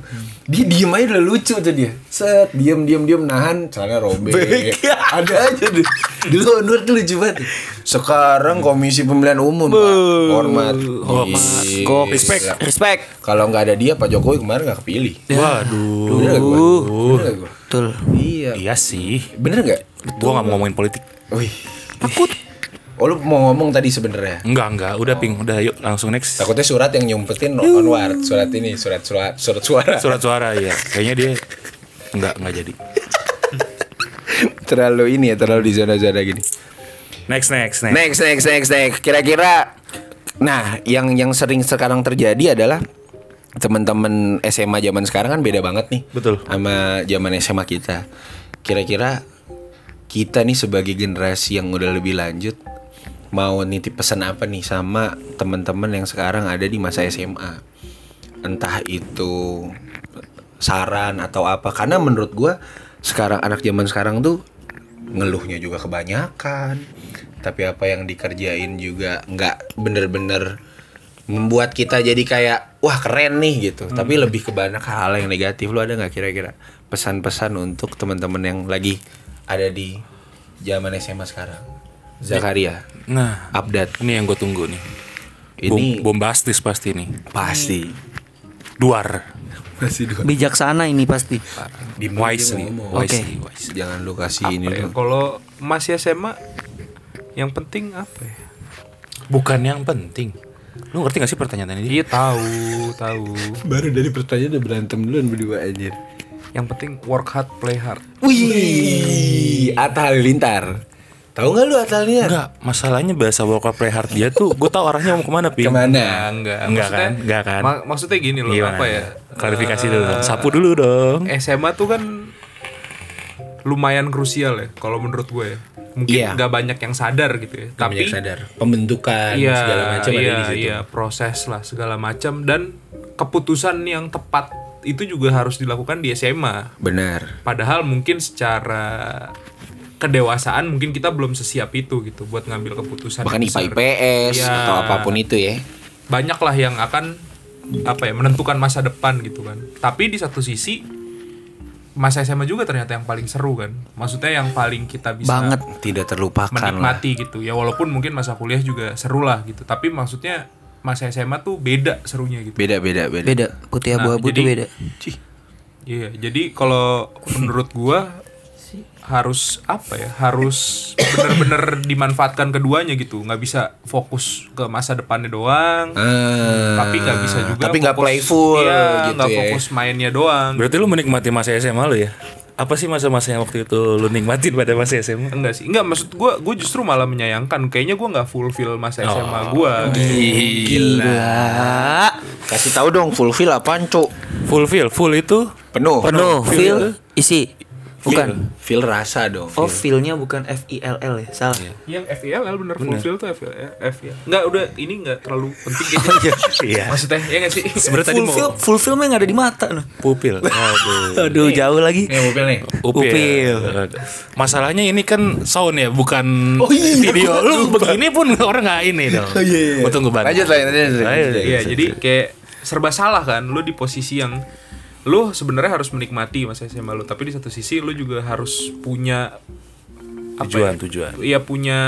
dia diem aja udah lucu tuh dia. Set diem diem diem nahan. Celana robek. Ada aja tuh dulu Onward tuh lucu banget. Sekarang komisi pemilihan umum Pak. hormat. Hormat. Kok respect, respect. kalau nggak ada dia Pak Jokowi kemarin nggak kepilih. Waduh. Bener gak bener gue Betul. iya. Iya sih. Bener gak Gue gak mau ngomongin politik. Wih. Takut. Oh lu mau ngomong tadi sebenarnya. Enggak, enggak. Udah ping, udah yuk langsung next. Takutnya surat yang nyumpetin onward, surat ini, surat surat surat suara. Surat suara ya. Kayaknya dia enggak enggak jadi. <laughs> terlalu ini ya, terlalu di zona-zona gini. Next, next, next. Next, next, next, next. Kira-kira, nah, yang yang sering sekarang terjadi adalah teman-teman SMA zaman sekarang kan beda banget nih. Betul. Sama zaman SMA kita. Kira-kira kita nih sebagai generasi yang udah lebih lanjut mau nitip pesan apa nih sama teman-teman yang sekarang ada di masa SMA. Entah itu saran atau apa. Karena menurut gua sekarang anak zaman sekarang tuh ngeluhnya juga kebanyakan. Tapi apa yang dikerjain juga nggak bener-bener membuat kita jadi kayak wah keren nih gitu. Tapi lebih ke banyak hal yang negatif. Lu ada nggak kira-kira pesan-pesan untuk teman-teman yang lagi ada di zaman SMA sekarang Zakaria Nah, update ini yang gue tunggu nih. ini Bom, bombastis pasti nih. pasti Duar. masih dua Bijaksana ini pasti. Wisely. Oke. Wisely, wisely. jangan lu kasih ini Apa ya, dulu. kalau masih SMA yang penting apa ya? Bukan yang penting. Lu ngerti gak sih pertanyaan ini? Iya tahu, tahu. baru dari pertanyaan udah berantem duluan berdua anjir Yang penting work hard, play hard. Wih, Atta Halilintar. Tahu nggak lu Halilintar? Enggak, masalahnya bahasa play hard dia tuh gue tahu arahnya mau ke mana, Ping. Ke mana? Enggak, enggak. Enggak Maksudnya- kan? Enggak kan? ma- maksudnya gini loh, Gimana? apa ya? Klarifikasi Eh, dulu dong. Sapu dulu dong. SMA tuh kan lumayan krusial ya kalau menurut gue ya. Mungkin Iya. nggak banyak yang sadar gitu ya. Tapi Tapi sadar pembentukan iya, segala macam iya, ada di situ. Iya, proses lah segala macam dan keputusan yang tepat itu juga harus dilakukan di SMA. Benar. Padahal mungkin secara kedewasaan mungkin kita belum sesiap itu gitu buat ngambil keputusan. Bahkan IPA. IPS Iya. atau apa pun itu ya. banyak lah yang akan apa ya menentukan masa depan gitu kan. Tapi di satu sisi masa SMA juga ternyata yang paling seru kan. Maksudnya yang paling kita bisa Banget. Tidak terlupakan lah. menikmati gitu. Ya walaupun mungkin masa kuliah juga seru lah gitu. Tapi maksudnya masa SMA tuh beda serunya gitu. Beda beda beda. Beda. Putih Nah, abu-abu tuh jadi- beda. Iya, jadi kalau menurut gua harus apa ya? Harus bener-bener dimanfaatkan keduanya gitu. nggak bisa fokus ke masa depannya doang. Ah, tapi nggak bisa juga Tapi nggak playful iya, gitu nggak ya. fokus mainnya doang Berarti lu menikmati masa SMA lu ya? Apa sih masa-masa yang waktu itu lu nikmatin pada masa SMA? enggak sih enggak maksud gue gue justru malah menyayangkan kayaknya gue nggak fulfill masa SMA gue Gila. Kasih tahu dong fulfill apaan, Cuk? Full feel, full itu Penuh. Penuh, feel, isi. Bukan. Feel rasa dong. Oh, feel-nya bukan F I L L ya, salah. yang FIL bener fulfill tuh FIL FIL enggak udah ini enggak terlalu penting <laughs> kayaknya Iya. maksudnya ya nggak sih Sebenarnya tadi mau fulfill mah yang ada di mata nah. pupil. <laughs> Aduh. Aduh, jauh lagi. Nih mobil nih. Upil. Upil. Masalahnya ini kan sound ya, bukan <laughs> video. Lu begini pun orang nggak ini dong. Oh iya. Gua tunggu banget. Lanjut lah, lanjut, lanjut. Iya jadi kayak serba salah kan lu di posisi yang lu sebenarnya harus menikmati masa SMA lu tapi di satu sisi lu juga harus punya apa Tujuan, ya? tujuan. Iya punya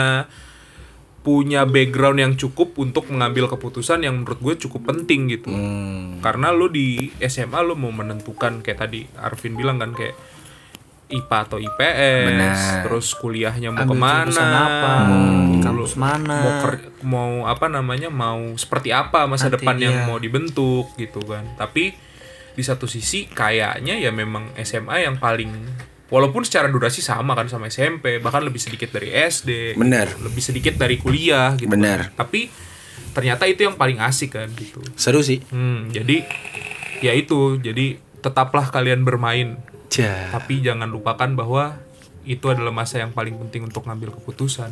punya background yang cukup untuk mengambil keputusan yang menurut gue cukup penting gitu. Karena lu di SMA lu mau menentukan kayak tadi Arvin bilang kan kayak IPA atau IPS, Benar. terus kuliahnya mau Ambil ke mana, apa, Hmm. kampus mana. mau ker- mau apa namanya, mau seperti apa masa Nanti, depan yang iya. mau dibentuk gitu kan. Tapi di satu sisi kayaknya ya memang SMA yang paling walaupun secara durasi sama kan sama SMP, bahkan lebih sedikit dari SD, Benar. lebih sedikit dari kuliah gitu. Benar. kan. Tapi ternyata itu yang paling asik kan gitu. Seru sih. Hmm, jadi ya itu, jadi tetaplah kalian bermain, Cah. tapi jangan lupakan bahwa itu adalah masa yang paling penting untuk ngambil keputusan.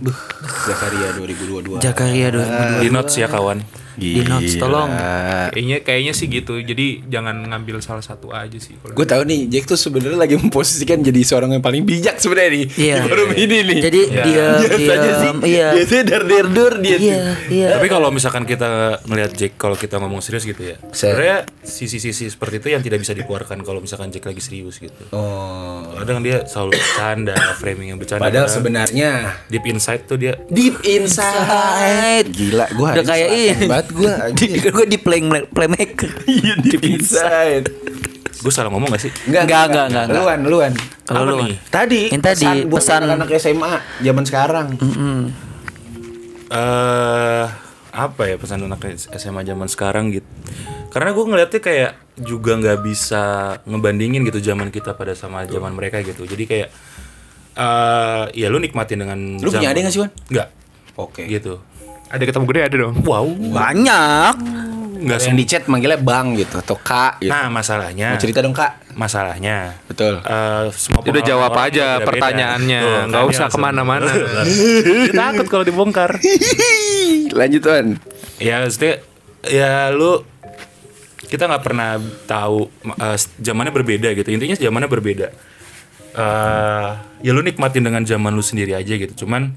Zakaria 2022. Jakaria 2022. Di notes ya kawan. Di notes, tolong. Kayaknya kayaknya sih gitu. Jadi jangan ngambil salah satu aja sih. kalau Gue tahu nih Jack tuh sebenarnya lagi memposisikan jadi seorang yang paling bijak sebenarnya nih Iya. di forum ini nih. Jadi dia <laughs> biasanya sih diam, iya. biasanya dar der dur dia tuh. Iya, iya. Tapi kalau misalkan kita ngelihat Jack kalau kita ngomong serius gitu ya. Sebenarnya sisi-sisi seperti itu yang tidak bisa dikeluarkan kalau misalkan Jack lagi serius gitu. Oh. Kadang dia selalu bercanda, framing yang bercanda. Padahal sebenarnya deep inside tuh dia deep inside. Gila, gue Udah kayak ini. Gue. <laughs> gue di play playmaker. <laughs> Iya inside. gue salah ngomong gak sih? Enggak, enggak, enggak, enggak. Luan, luan. Kalau Apa lu nih? Tadi Yang tadi, buat pesan- anak-anak SMA zaman sekarang. eh apa ya pesan anak SMA zaman sekarang gitu. Karena gue ngeliatnya kayak juga nggak bisa ngebandingin gitu zaman kita pada sama zaman mereka gitu. Jadi kayak eh ya lu nikmatin dengan Lu punya adik nggak sih, Wan? Nggak. Oke. Gitu. Ada ketemu gede ada dong. Wow. Banyak. Nggak Yang di chat manggilnya Bang gitu atau Kak gitu. Nah masalahnya. Mau cerita dong Kak. Masalahnya. Betul. eh, semua Udah jawab orang aja beda-beda. pertanyaannya. Nggak kan usah ke mana-mana. Dia <laughs> takut kalau dibongkar. <laughs> Lanjut Wan. ya maksudnya ya lu kita nggak pernah tahu uh, zamannya berbeda gitu intinya zamannya berbeda Eh ya lu nikmatin dengan zaman lu sendiri aja gitu cuman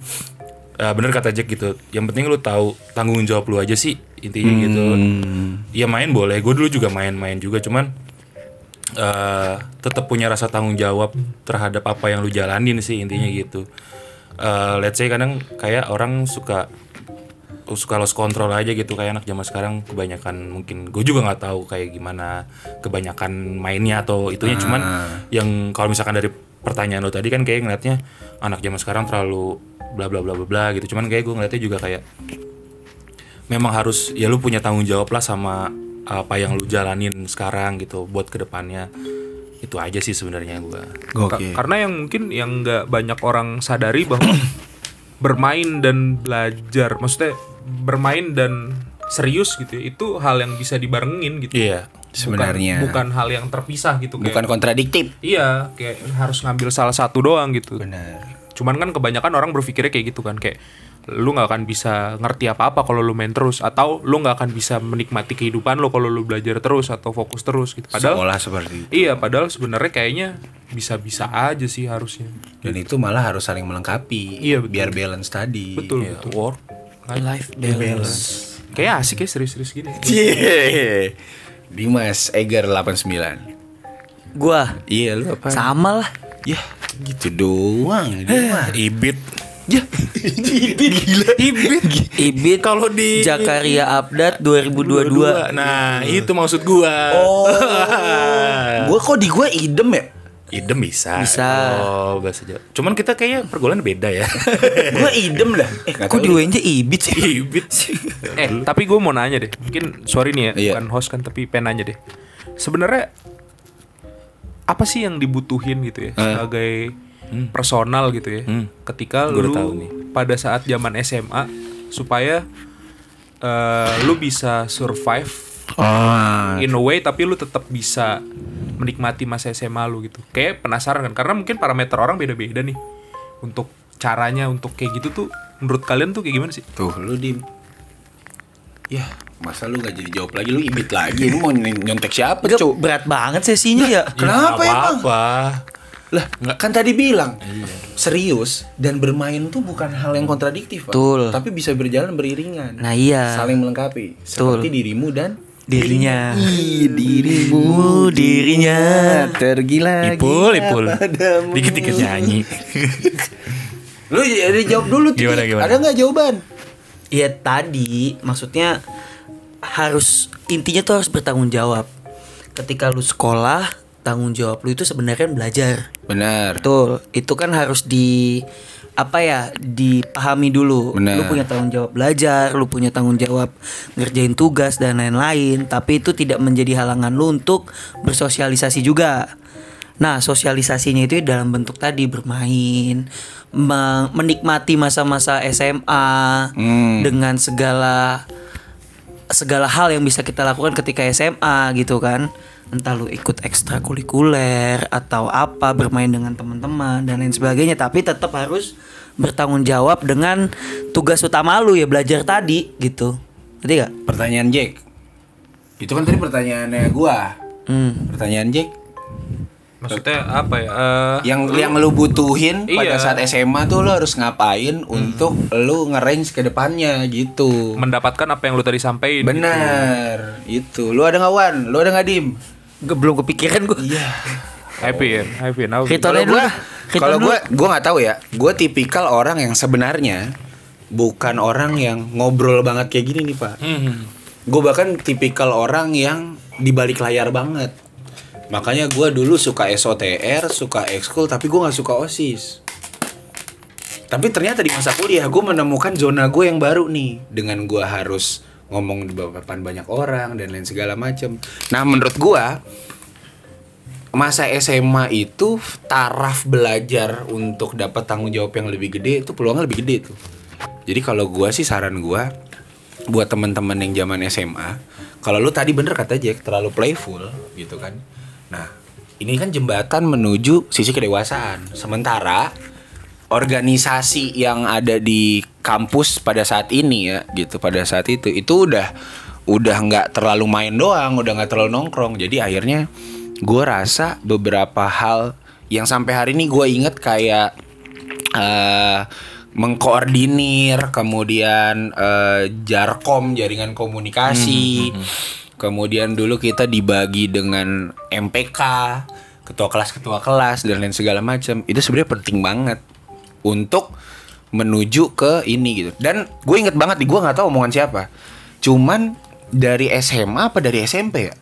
eh, bener kata Jack gitu. Yang penting lu tahu tanggung jawab lu aja sih intinya gitu. Ya main boleh gue dulu juga main-main juga cuman eh tetap punya rasa tanggung jawab terhadap apa yang lu jalanin sih intinya gitu. Eh let's say kadang kayak orang suka suka lost control aja gitu kayak anak zaman sekarang kebanyakan mungkin gue juga nggak tahu kayak gimana kebanyakan mainnya atau itunya cuman yang kalau misalkan dari pertanyaan lo tadi kan kayak ngeliatnya anak zaman sekarang terlalu bla bla bla bla bla gitu. Cuman kayak gue ngeliatnya juga kayak memang harus ya lu punya tanggung jawab lah sama apa yang lu jalanin sekarang gitu buat ke depannya. Itu aja sih sebenarnya gue Ka- Karena yang mungkin yang nggak banyak orang sadari bahwa <coughs> bermain dan belajar, maksudnya bermain dan serius gitu ya, itu hal yang bisa dibarengin gitu. iya. Bukan- Sebenarnya. bukan, hal yang terpisah gitu kayak. Bukan kontradiktif. Iya, kayak harus ngambil salah satu doang gitu. Benar. Cuman kan kebanyakan orang berpikirnya kayak gitu kan kayak lu nggak akan bisa ngerti apa-apa kalau lu main terus atau lu nggak akan bisa menikmati kehidupan lu kalau lu belajar terus atau fokus terus gitu. Padahal Sekolah seperti itu. Iya, padahal sebenarnya kayaknya bisa-bisa aja sih harusnya. Dan itu malah harus saling melengkapi. Iya, betul. Biar balance tadi. Betul, Iya, betul. work Life balance. Kayak asik ya serius-serius gini. Cie. Dimas Egar 89. Gua Iya lu apa? sama lah. Ya gitu doang. dia mah. ibit Ibit Kalau di- Jakaria Update 2022. Nah, itu maksud gua. Oh. <laughs> Gua kok di gua idem ya? Idem bisa. Bisa. Oh, bahasa Jawa. Cuman kita kayaknya pergaulan beda ya. <laughs> gua idem dah. Eh, Kok di UNJ Ibit sih? Ibit sih. <laughs> Eh, tapi gue mau nanya deh. Mungkin sorry nih ya, Iya. bukan host kan tapi pengen nanya deh. Sebenarnya apa sih yang dibutuhin gitu ya sebagai personal gitu ya. Hmm. Ketika Gua lu tahu nih. pada saat zaman SMA supaya eh, lu bisa survive Oh. in a way tapi lu tetap bisa menikmati masa SMA lu gitu. Kayak penasaran kan karena mungkin parameter orang beda-beda nih untuk caranya untuk kayak gitu tuh menurut kalian tuh kayak gimana sih? Tuh lu dim. Ya masa lu gak jadi jawab lagi lu ibit lagi lu mau ny- nyontek siapa Gak, cuk berat banget sesinya ya. kenapa Ya, apa lah kan tadi bilang serius dan bermain tuh bukan hal yang kontradiktif Pak. Betul. tapi bisa berjalan beriringan Nah iya. saling melengkapi seperti dirimu dan Dirinya. Ih, dirimu dirinya. tergila Ipul, ipul. Dikit-dikit nyanyi. lu jadi jawab dulu. Gimana, gimana? ada nggak jawaban Iya tadi maksudnya harus intinya tuh harus bertanggung jawab. Ketika lu sekolah, tanggung jawab lu itu sebenarnya belajar. benar Betul. Itu kan harus di apa ya dipahami dulu. Benar. Lu punya tanggung jawab belajar, lu punya tanggung jawab ngerjain tugas dan lain-lain. Tapi itu tidak menjadi halangan lu untuk bersosialisasi juga. Nah, sosialisasinya itu dalam bentuk tadi bermain, me- menikmati masa-masa SMA Hmm. dengan segala segala hal yang bisa kita lakukan ketika SMA gitu kan. Entah lu ikut ekstrakurikuler atau apa, bermain dengan teman-teman dan lain sebagainya, tapi tetap harus bertanggung jawab dengan tugas utama lu ya belajar tadi gitu. Ngerti gak? pertanyaan Jack itu kan tadi pertanyaannya gua Hmm. pertanyaan Jack Maksudnya apa ya? Eh, yang yang lu butuhin pada Iya. saat SMA tuh lu harus ngapain untuk lu nge-range ke depannya gitu. mendapatkan apa yang lu tadi sampaikan. Benar, itu. Lu ada nggak Wan? Lu ada nggak Dim? Gue belum kepikiran gue. Iya. Happy ya, happy now. Ritualnya dulu. gua, dah. Ritual kalau gua gua nggak tahu ya. Gua tipikal orang yang sebenarnya bukan orang yang ngobrol banget kayak gini nih, Pak. Hmm. Gue bahkan tipikal orang yang di balik layar banget. Makanya gua dulu suka SOTR, suka ekskul, tapi gua nggak suka OSIS. Tapi ternyata di masa kuliah gue menemukan zona gue yang baru nih dengan gue harus ngomong di depan banyak orang dan lain segala macem. Nah menurut gue masa SMA itu taraf belajar untuk dapat tanggung jawab yang lebih gede itu peluangnya lebih gede tuh. Jadi kalau gua sih saran gua buat teman-teman yang zaman SMA, kalau lu tadi bener kata Jack terlalu playful gitu kan. Nah, ini kan jembatan menuju sisi kedewasaan. Sementara organisasi yang ada di kampus pada saat ini ya gitu pada saat itu itu udah udah nggak terlalu main doang udah nggak terlalu nongkrong. Jadi akhirnya gue rasa beberapa hal yang sampai hari ini gue inget kayak eh mengkoordinir kemudian eh, jarkom jaringan komunikasi. Kemudian dulu kita dibagi dengan MPK ketua kelas ketua kelas dan lain segala macam. Itu sebenarnya penting banget untuk menuju ke ini gitu. Dan gue inget banget nih gue nggak tahu omongan siapa. Cuman dari SMA apa dari SMP ya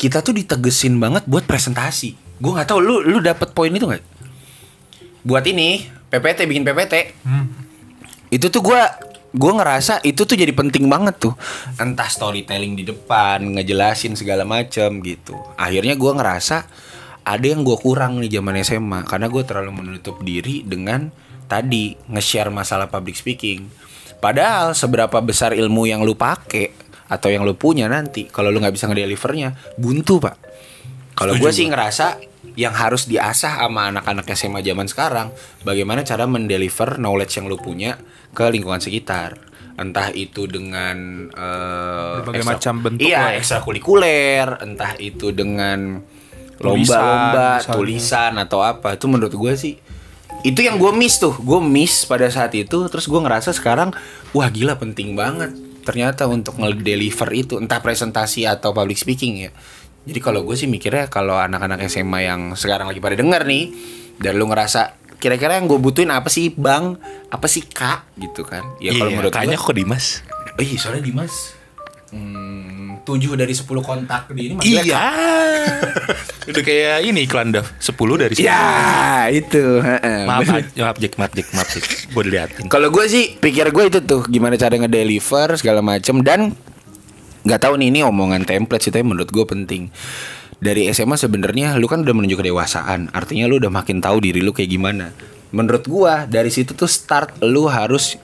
kita tuh ditegesin banget buat presentasi. Gue nggak tahu lu lu dapet poin itu nggak? Buat ini PPT bikin PPT itu tuh gue gue ngerasa itu tuh jadi penting banget tuh. Entah storytelling di depan ngejelasin segala macam gitu. Akhirnya gue ngerasa ada yang gue kurang nih zaman SMA karena gue terlalu menutup diri dengan tadi nge-share masalah public speaking. Padahal seberapa besar ilmu yang lu pakai atau yang lu punya nanti kalau lu nggak bisa ngedelivernya buntu pak. Kalau gue sih ngerasa yang harus diasah sama anak-anak SMA zaman sekarang bagaimana cara mendeliver knowledge yang lu punya ke lingkungan sekitar. Entah itu dengan eh, Berbagai ekstra- macam bentuk iya ya. ekstrakurikuler entah itu dengan Tulisan, lomba-lomba misalnya. tulisan atau apa. Itu menurut gue sih itu yang gue miss tuh. Gue miss pada saat itu terus gue ngerasa sekarang wah gila penting banget ternyata untuk nge-deliver itu entah presentasi atau public speaking ya. Jadi kalau gue sih mikirnya kalau anak-anak SMA yang sekarang lagi pada denger nih dan lu ngerasa kira-kira yang gue butuhin apa sih bang? Apa sih kak? Gitu kan. Ya kalau Iya, menurut kayaknya gue kok Dimas. oh iya soalnya Dimas. Hmm, 7 dari 10 kontak di ini manggilnya Iya. <laughs> Udah kayak ini iklan Dav. 10 dari 10. Ya itu. heeh. Maaf, maaf Jack, maaf Jack, maaf Jack. Gue diliatin. Kalau gue sih pikir gue itu tuh gimana cara ngedeliver segala macem dan nggak tahu nih ini omongan template sih tapi menurut gue penting. Dari SMA sebenarnya lu kan udah menuju kedewasaan, artinya lu udah makin tahu diri lu kayak gimana. Menurut gua dari situ tuh start lu harus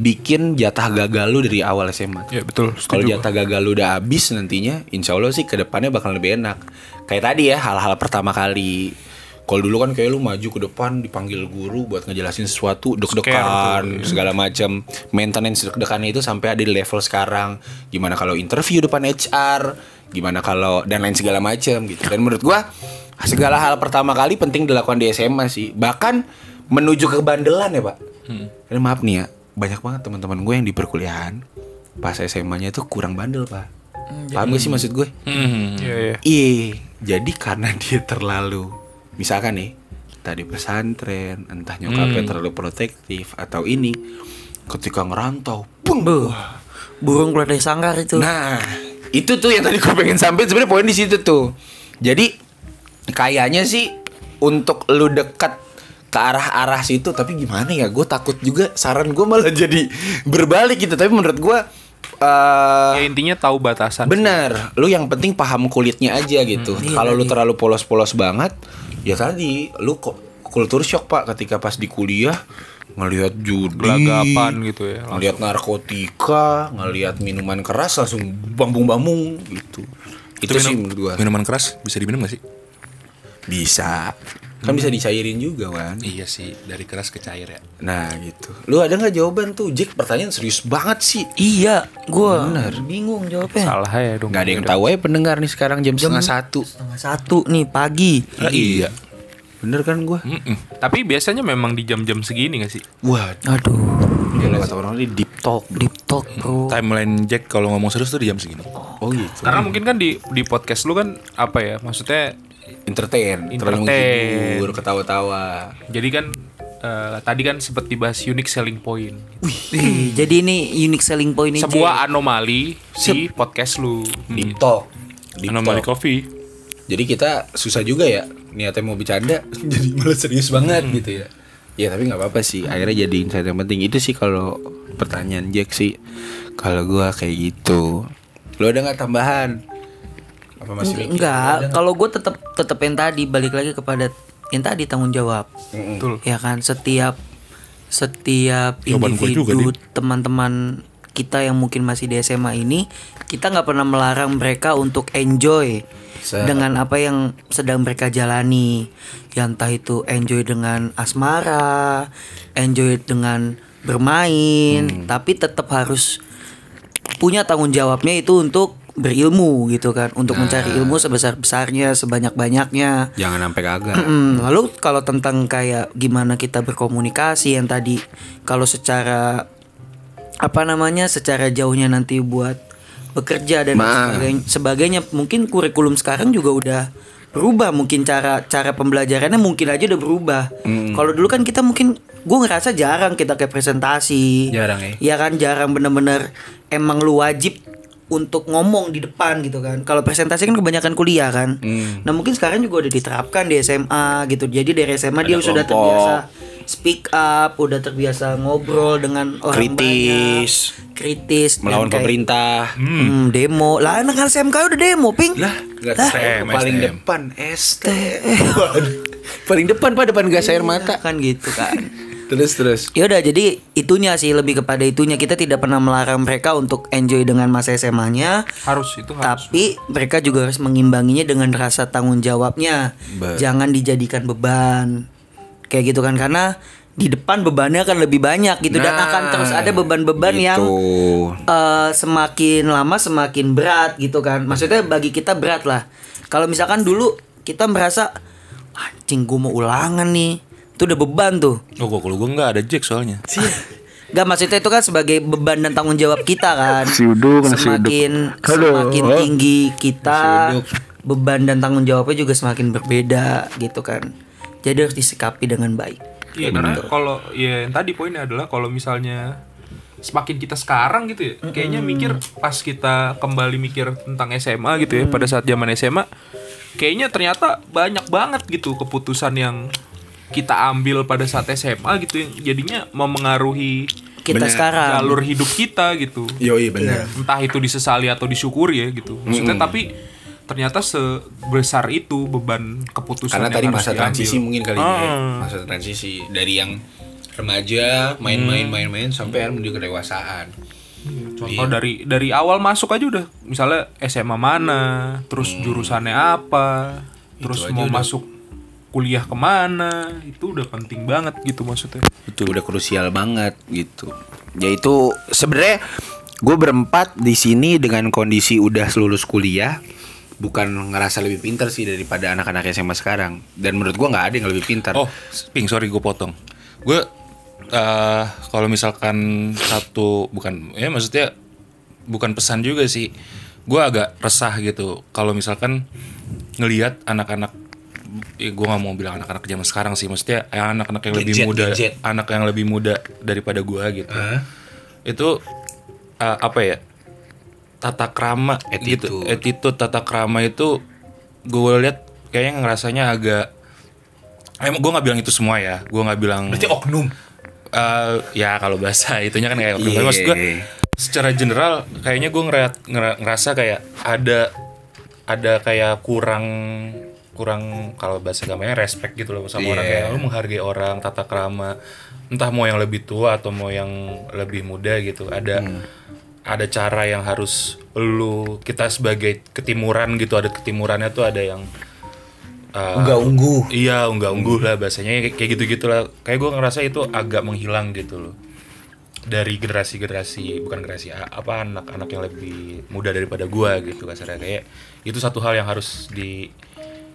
bikin jatah gagal lu dari awal SMA. Ya betul. Kalau jatah gagal lu udah habis nantinya, insya Allah sih ke depannya bakal lebih enak. Kayak tadi ya hal-hal pertama kali. Kalau dulu kan kayak lu maju ke depan dipanggil guru buat ngejelasin sesuatu deg-degan segala macam. Maintenance deg-degannya itu sampai ada di level sekarang. Gimana kalau interview depan HR, gimana kalau dan lain segala macam gitu. Dan menurut gua segala hal pertama kali penting dilakukan di SMA sih. Bahkan menuju ke bandelan ya, Pak. Karena maaf nih ya, banyak banget teman-teman gue yang di perkuliahan pas SMA-nya itu kurang bandel, Pak. Paham gak sih maksud gue? Hmm. Iya, iya. Iya, jadi karena <laughs> dia terlalu misalkan nih tadi pesantren, entah nyokapnya terlalu protektif atau ini ketika ngerantau, bung. Burung keluar dari sangkar itu. Nah, itu tuh yang tadi gue pengen sampai sebenarnya poin di situ tuh. Jadi kayaknya sih untuk lu dekat ke arah-arah situ tapi gimana ya gue takut juga saran gue malah <laughs> jadi berbalik gitu tapi menurut gue eh Ya intinya tahu batasan. Bener, lu yang penting paham kulitnya aja gitu. Kalau lu terlalu polos-polos banget, ya tadi lu kok kultur shock pak ketika pas di kuliah ngelihat judi, gitu ya. ngelihat narkotika, ngelihat minuman keras langsung bambung-bambung gitu. Itu, sih menurut gua Minuman keras bisa diminum gak sih? bisa. Kan bisa dicairin juga kan. Iya sih, dari keras ke cair ya. Nah gitu. Lu ada nggak jawaban tuh? Jack pertanyaan serius banget sih. Iya, gua bingung jawabnya. Salah ya dong. Nggak ada yang tahu ya pendengar nih sekarang jam setengah satu. Setengah satu nih pagi. iya. Bener kan gua? Tapi biasanya memang di jam-jam segini gak sih? Wah, Aduh, Gila kata orang ini deep talk. deep talk bro. Timeline Jack kalau ngomong serius tuh di jam segini. Oh gitu. Karena mungkin kan di di podcast lu kan apa ya? Maksudnya Entertain, terlalu Entertain. menghibur, ketawa-tawa. jadi kan eh, tadi kan sempat dibahas unique selling point. Wih, <laughs> jadi ini unique selling point ini. Sebuah anomali di podcast lu. Deep talk. Deep Anomali talk. Coffee. Jadi kita susah juga ya niatnya mau bercanda <laughs> jadi malah serius banget gitu ya. Ya tapi nggak apa-apa sih. Akhirnya jadi insight yang penting itu sih kalau pertanyaan Jack sih. Kalau gua kayak gitu. Lo ada nggak tambahan? Apa masih mikir? Enggak, kalau gue tetap tetap yang tadi balik lagi kepada yang tadi tanggung jawab. Betul. Ya kan setiap setiap Jawaban individu teman-teman kita yang mungkin masih di SMA ini kita nggak pernah melarang mereka untuk enjoy Se- dengan apa yang sedang mereka jalani. Ya entah itu enjoy dengan asmara, enjoy dengan bermain, Hmm. tapi tetap harus punya tanggung jawabnya itu untuk berilmu gitu kan untuk Nah. mencari ilmu sebesar besarnya sebanyak banyaknya Jangan sampai kagak. lalu kalau tentang kayak gimana kita berkomunikasi yang tadi kalau secara apa namanya secara jauhnya nanti buat bekerja dan Ma. sebagainya, sebagainya mungkin kurikulum sekarang juga udah berubah mungkin cara cara pembelajarannya mungkin aja udah berubah kalau dulu kan kita mungkin gue ngerasa jarang kita kayak presentasi Jarang ya? Iya kan jarang bener-bener emang lu wajib untuk ngomong di depan gitu kan. Kalau presentasi kan kebanyakan kuliah kan. Hmm. Nah mungkin sekarang juga udah diterapkan di SMA gitu. Jadi dari SMA dia Ada sudah kelompok. terbiasa speak up, udah terbiasa ngobrol dengan orang Kritis. banyak, kritis, Melawan kayak, pemerintah. Hmm, demo. Lah anak SMK udah demo, ping. Lah, Lah. paling STM. depan ST. <laughs> Paling depan pak depan gas air mata. kan gitu kan. Terus terus. Ya udah jadi itunya sih lebih kepada itunya kita tidak pernah melarang mereka untuk enjoy dengan masa SMA-nya. Harus itu harus. Tapi mereka juga harus mengimbanginya dengan rasa tanggung jawabnya. Ba- Jangan dijadikan beban. Kayak gitu kan karena di depan bebannya akan lebih banyak gitu dan Nah, akan terus ada beban-beban yang Gitu. eh, semakin lama semakin berat gitu kan. Maksudnya bagi kita berat lah. Kalau misalkan dulu kita merasa anjing gue mau ulangan nih. Itu udah beban tuh. Oh, gua kalau gua nggak ada Jack soalnya. <laughs> Gak maksudnya itu kan sebagai beban dan tanggung jawab kita kan. Si uduk, si semakin uduk. Halo. semakin tinggi kita, uduk. beban dan tanggung jawabnya juga semakin berbeda gitu kan. Jadi harus disikapi dengan baik. Iya karena kalau ya yang tadi poinnya adalah kalau misalnya semakin kita sekarang gitu ya, kayaknya mikir pas kita kembali mikir tentang SMA gitu ya pada saat zaman SMA, kayaknya ternyata banyak banget gitu keputusan yang kita ambil pada saat SMA gitu yang jadinya memengaruhi Kita Bener. sekarang jalur hidup kita gitu. Yoi benar. Entah itu disesali atau disyukuri ya gitu. Maksudnya tapi ternyata sebesar itu beban keputusan Karena yang tadi harus masa diambil. transisi mungkin kali ini ya. Ah. Masa transisi dari yang remaja main-main main-main sampai menuju kedewasaan. Contoh dari dari awal masuk aja udah misalnya SMA mana, terus jurusannya apa, terus aja mau udah. Kuliah ke mana, itu udah penting banget gitu maksudnya. Betul udah krusial banget gitu. Yaitu sebenarnya gue berempat di sini dengan kondisi udah lulus kuliah bukan ngerasa lebih pintar sih daripada anak-anak SMA sekarang dan menurut gue nggak ada yang lebih pintar Oh, Ping, sorry gue potong. Gue eh kalau misalkan satu bukan ya maksudnya bukan pesan juga sih. Gue agak resah gitu kalau misalkan ngelihat anak-anak ya gue nggak mau bilang anak-anak zaman sekarang sih maksudnya yang anak-anak yang lebih muda gadget. anak yang lebih muda daripada gue gitu Hah? itu eh, apa ya tata krama gitu Attitude. attitude tata krama itu gue lihat kayaknya ngerasanya agak emang gue nggak bilang itu semua ya gue nggak bilang berarti oknum Eh, ya kalau bahasa <laughs> itunya kan kayak Iya. Tapi maksud gue secara general kayaknya gue ngera- ngera- ngerasa kayak ada ada kayak kurang kurang kalau bahasa agamanya respect gitu loh sama orang. Iya. kayak lu menghargai orang tata krama entah mau yang lebih tua atau mau yang lebih muda gitu. Ada Hmm. ada cara yang harus lu kita sebagai ketimuran gitu ada ketimurannya tuh ada yang uh, Enggak ungguh. Iya, unggah ungguh lah bahasanya. Kayak- gitu gitulah. Kayak gue ngerasa itu agak menghilang gitu loh. Dari generasi-generasi bukan generasi apa anak-anak yang lebih muda daripada gua gitu kasarnya. Kayak itu satu hal yang harus di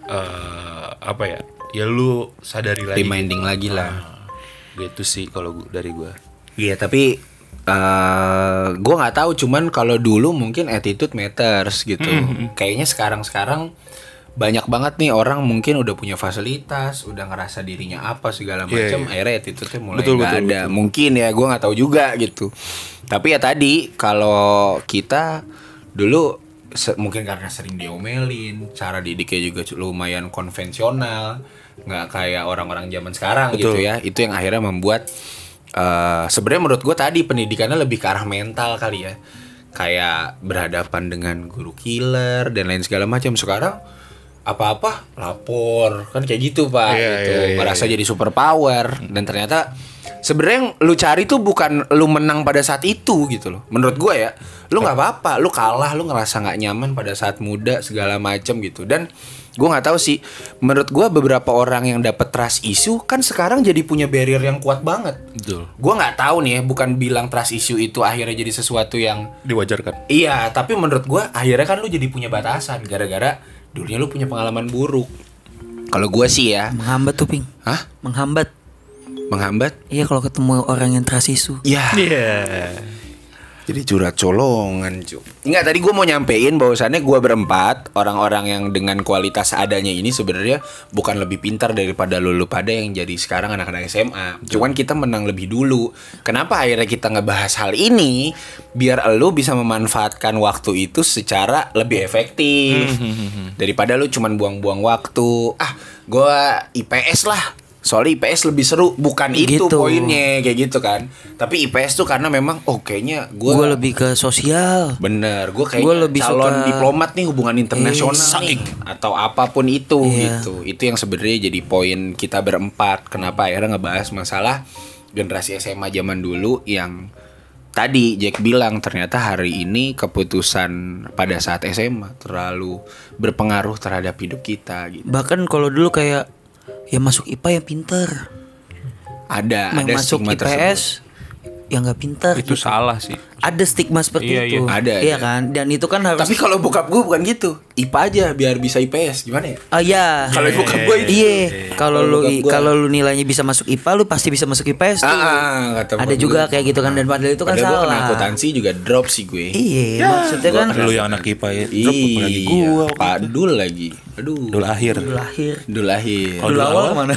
eh, apa ya ya lu sadari lagi reminding lagi lah gitu sih kalau dari gua Iya tapi eh gue nggak tahu cuman kalau dulu mungkin attitude matters gitu. Kayaknya sekarang-sekarang banyak banget nih orang mungkin udah punya fasilitas, udah ngerasa dirinya apa segala Iya, macam, iya. akhirnya attitude-nya mulai Betul, nggak betul, ada. Mungkin ya gue nggak tahu juga gitu. Tapi ya tadi kalau kita dulu mungkin karena sering diomelin, cara didiknya juga lumayan konvensional. nggak kayak orang-orang zaman sekarang gitu ya. Itu yang akhirnya membuat eh sebenarnya menurut gue tadi pendidikannya lebih ke arah mental kali ya. Kayak berhadapan dengan guru killer dan lain segala macam. Sekarang apa-apa lapor. Kan kayak gitu pak Iya, gitu. iya, iya, merasa jadi super power. Dan ternyata sebenarnya yang lu cari tuh bukan lu menang pada saat itu gitu loh. Menurut gue ya lu nggak apa-apa. Lu kalah lu ngerasa nggak nyaman pada saat muda segala macam gitu. Dan gue nggak tahu sih menurut gue beberapa orang yang dapet trust issue kan sekarang jadi punya barrier yang kuat banget. Betul. gue nggak tahu nih ya bukan bilang trust issue itu akhirnya jadi sesuatu yang Diwajarkan. Iya, tapi menurut gua akhirnya kan lu jadi punya batasan gara-gara dulunya lu punya pengalaman buruk. Kalau gua sih ya, Menghambat tuh ping. hah? Menghambat. Menghambat? Iya kalau ketemu orang yang trust issue. Ya. Iya. Jadi curhat colongan, cu. Enggak, tadi gua mau nyampein bahwasannya gua berempat orang-orang yang dengan kualitas adanya ini sebenarnya bukan lebih pintar daripada lu pada yang jadi sekarang anak-anak SMA. Cuman kita menang lebih dulu. Kenapa akhirnya kita ngebahas hal ini? Biar lu bisa memanfaatkan waktu itu secara lebih efektif. Daripada lu cuman buang-buang waktu. Ah, gua IPS lah. Soalnya IPS lebih seru, bukan itu Gitu. poinnya kayak gitu kan. Tapi IPS tuh karena memang oh kayaknya Gue gua lebih ke sosial. Bener, gue kayaknya Gua lebih calon suka- diplomat nih hubungan internasional Eh, atau apa pun itu Iya. gitu. Itu yang sebenarnya jadi poin kita berempat. Kenapa akhirnya ngebahas masalah generasi SMA zaman dulu yang tadi Jack bilang ternyata hari ini keputusan pada saat SMA terlalu berpengaruh terhadap hidup kita gitu. Bahkan kalau dulu kayak ya masuk IPA yang pinter. Ada Yang ada masuk stigma tersebut. IPS yang nggak pinter. Itu gitu. salah sih. Ada stigma seperti Iya, itu. iya. Ada, Iya ada. kan? Dan itu kan harus Tapi kalau bokap gue bukan gitu. IPA aja biar bisa IPS. Gimana ya? Oh iya. Kalau bokap gue itu. Iya, kalau Kalau lu kalau lu nilainya bisa masuk IPA, lu pasti bisa masuk IPS tuh. Ah, ah, kata Ada juga gue. kayak gitu kan dan padahal itu kan Padahal gue kena salah. akuntansi juga drop sih gue. Iya, maksudnya kan Lu yang anak IPA ya. Drop Iya, gua. Pak Dul lagi. Aduh. Dulu akhir. lahir. Dul lahir. Kalau Dulu dulu awal awal? ke mana? <laughs>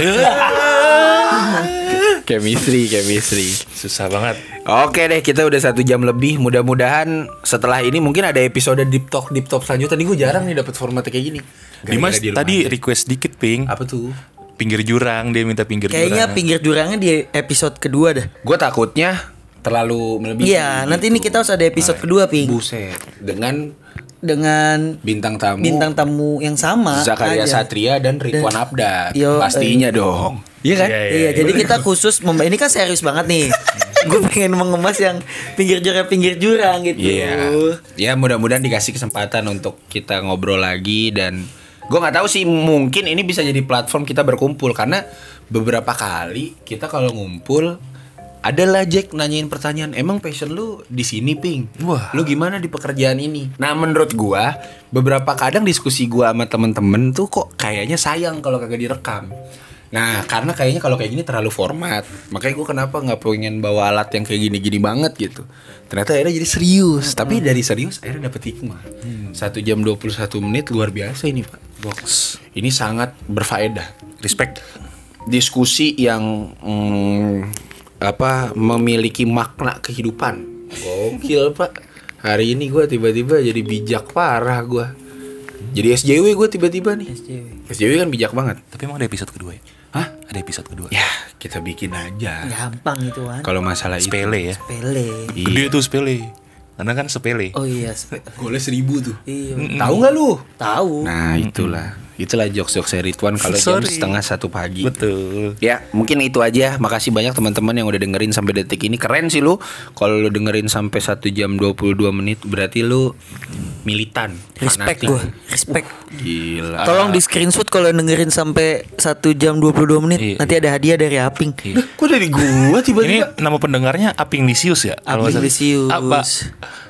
chemistry, chemistry. Susah banget. Oke deh, kita udah satu jam lebih. Mudah-mudahan setelah ini mungkin ada episode deep talk, deep talk selanjutnya. Nih gue jarang nih dapat format kayak gini. Gara-gara Dimas di tadi aja. request dikit ping. apa tuh? Pinggir jurang dia minta pinggir Kayaknya jurang. pinggir jurangnya di episode kedua dah. Gue takutnya terlalu melebihi. Iya, nanti ini kita harus ada episode kedua, Ping. Buset, dengan Dengan bintang tamu bintang tamu yang sama Zakaria aja. Satria dan Ridwan Abdad. Yo, Pastinya dong. Iya kan? Iya, Iya, jadi kita khusus memba ini kan serius banget nih. <laughs> Gue pengen mengemas yang pinggir jurang pinggir jurang gitu. Iya. Ya mudah-mudahan dikasih kesempatan untuk kita ngobrol lagi dan gue nggak tahu sih mungkin ini bisa jadi platform kita berkumpul karena beberapa kali kita kalau ngumpul adalah Jack nanyain pertanyaan emang passion lu di sini ping Wah. lu gimana di pekerjaan ini nah menurut gua beberapa kadang diskusi gua sama temen-temen tuh kok kayaknya sayang kalau kagak direkam Nah, karena kayaknya kalau kayak gini terlalu format. Makanya gue kenapa nggak pengen bawa alat yang kayak gini-gini banget gitu. Ternyata akhirnya jadi serius. Tapi dari serius akhirnya dapet hikmah. Satu jam 21 menit luar biasa ini Pak. Box. Ini sangat berfaedah. Respect. Diskusi yang mm, apa memiliki makna kehidupan. Gokil Pak. Hari ini gue tiba-tiba jadi bijak parah gue. Jadi SJW gue tiba-tiba nih. SJW. SJW kan bijak banget. Tapi emang ada episode kedua ya? Hah? Ada episode kedua. Ya, kita bikin aja. Gampang itu kan. Kalau masalah itu. Sepele ya. Pele. Gede tuh sepele. Karena kan sepele. Oh iya, spe- Golnya seribu tuh. iya. Tahu nggak lu? Tahu. Nah itulah, itulah jokes-jokes Ridwan kalau jam Sorry. setengah satu pagi. Betul. Ya mungkin itu aja. Makasih banyak teman-teman yang udah dengerin sampai detik ini. Keren sih lu. Kalau lu dengerin sampai 1 jam 22 menit berarti lu militan. Respect gue, respect. Gila. Tolong di screenshot kalau dengerin sampai 1 jam 22 menit Iya. Nanti ada hadiah dari Aping Duh, Kok dari gua Ini tiba-tiba? nama pendengarnya Aping Lisius ya? Aping Lisius. Apa?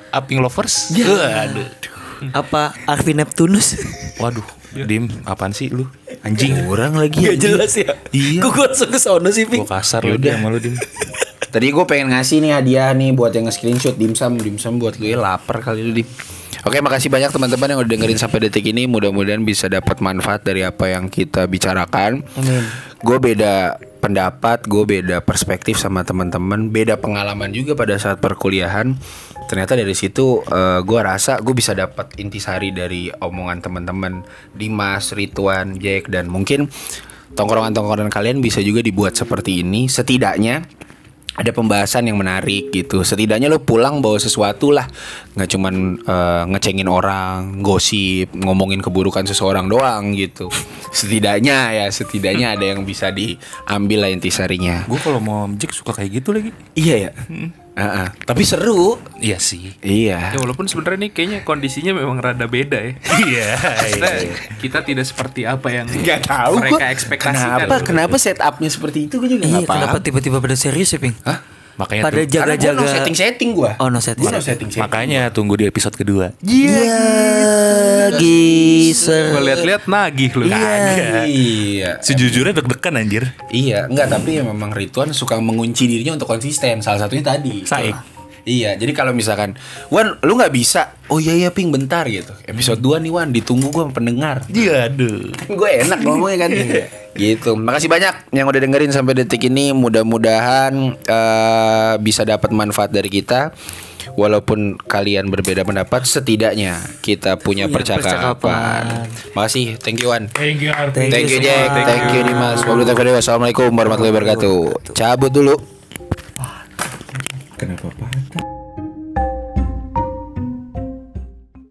Aping Lovers? Waduh. Apa Arvin Neptunus Waduh. Dim, apaan sih lu? Anjing. Orang lagi. Gak jelas ya Iya. Kok gue langsung ke sono sih Gua kasar lu dia sama lu Dim. <laughs> Tadi gue pengen ngasih nih hadiah nih buat yang nge-screenshot dimsum dimsum buat lu ya lapar kali lu dim. Oke makasih banyak teman-teman yang udah dengerin sampai detik ini Mudah-mudahan bisa dapat manfaat dari apa yang kita bicarakan Amin. Gue beda pendapat, gue beda perspektif sama teman-teman Beda pengalaman juga pada saat perkuliahan Ternyata dari situ eh, gue rasa gue bisa dapat intisari dari omongan teman-teman Dimas, Ridwan, Jack dan mungkin tongkrongan-tongkrongan kalian bisa juga dibuat seperti ini. Setidaknya ada pembahasan yang menarik gitu. Setidaknya lo pulang bawa sesuatu lah, nggak cuman eh, ngecengin orang, gosip, ngomongin keburukan seseorang doang gitu. Setidaknya ya, setidaknya ada yang bisa diambil lah intisarinya. Gue kalau mau objek suka kayak gitu lagi. Iya ya. Ah. Tapi seru. Iya sih. Iya. Ya walaupun sebenarnya nih kayaknya kondisinya memang rada beda ya. <laughs> Iya. Kita, kita tidak seperti apa yang Gak tahu mereka ekspektasikan. Kenapa? Kenapa setupnya seperti itu? Gue juga Iya, kenapa tiba-tiba pada serius ya, Ping? Hah? Makanya Pada gue jaga-jaga. no setting-setting gue. Oh, no setting. Gue no setting-setting. makanya tunggu di episode kedua. Iya, geser. Gue lihat-lihat nagih lu. Iya. Sejujurnya deg-degan anjir. Iya, enggak tapi ya memang Ridwan suka mengunci dirinya untuk konsisten. Salah satunya tadi. Saik. Iya, jadi kalau misalkan Wan, lu nggak bisa. Oh iya iya ping bentar gitu. Episode 2 nih Wan, ditunggu gue pendengar. Iya, aduh. gue enak ngomongnya kan gitu makasih banyak yang udah dengerin sampai detik ini mudah-mudahan eh, bisa dapat manfaat dari kita walaupun kalian berbeda pendapat setidaknya kita punya Punya percakapan. percakapan. makasih thank you Wan Thank you, Arti. Thank thank you Jack thank you Dimas wabillahi taufiq wassalamualaikum warahmatullahi wabarakatuh cabut dulu Kenapa patah?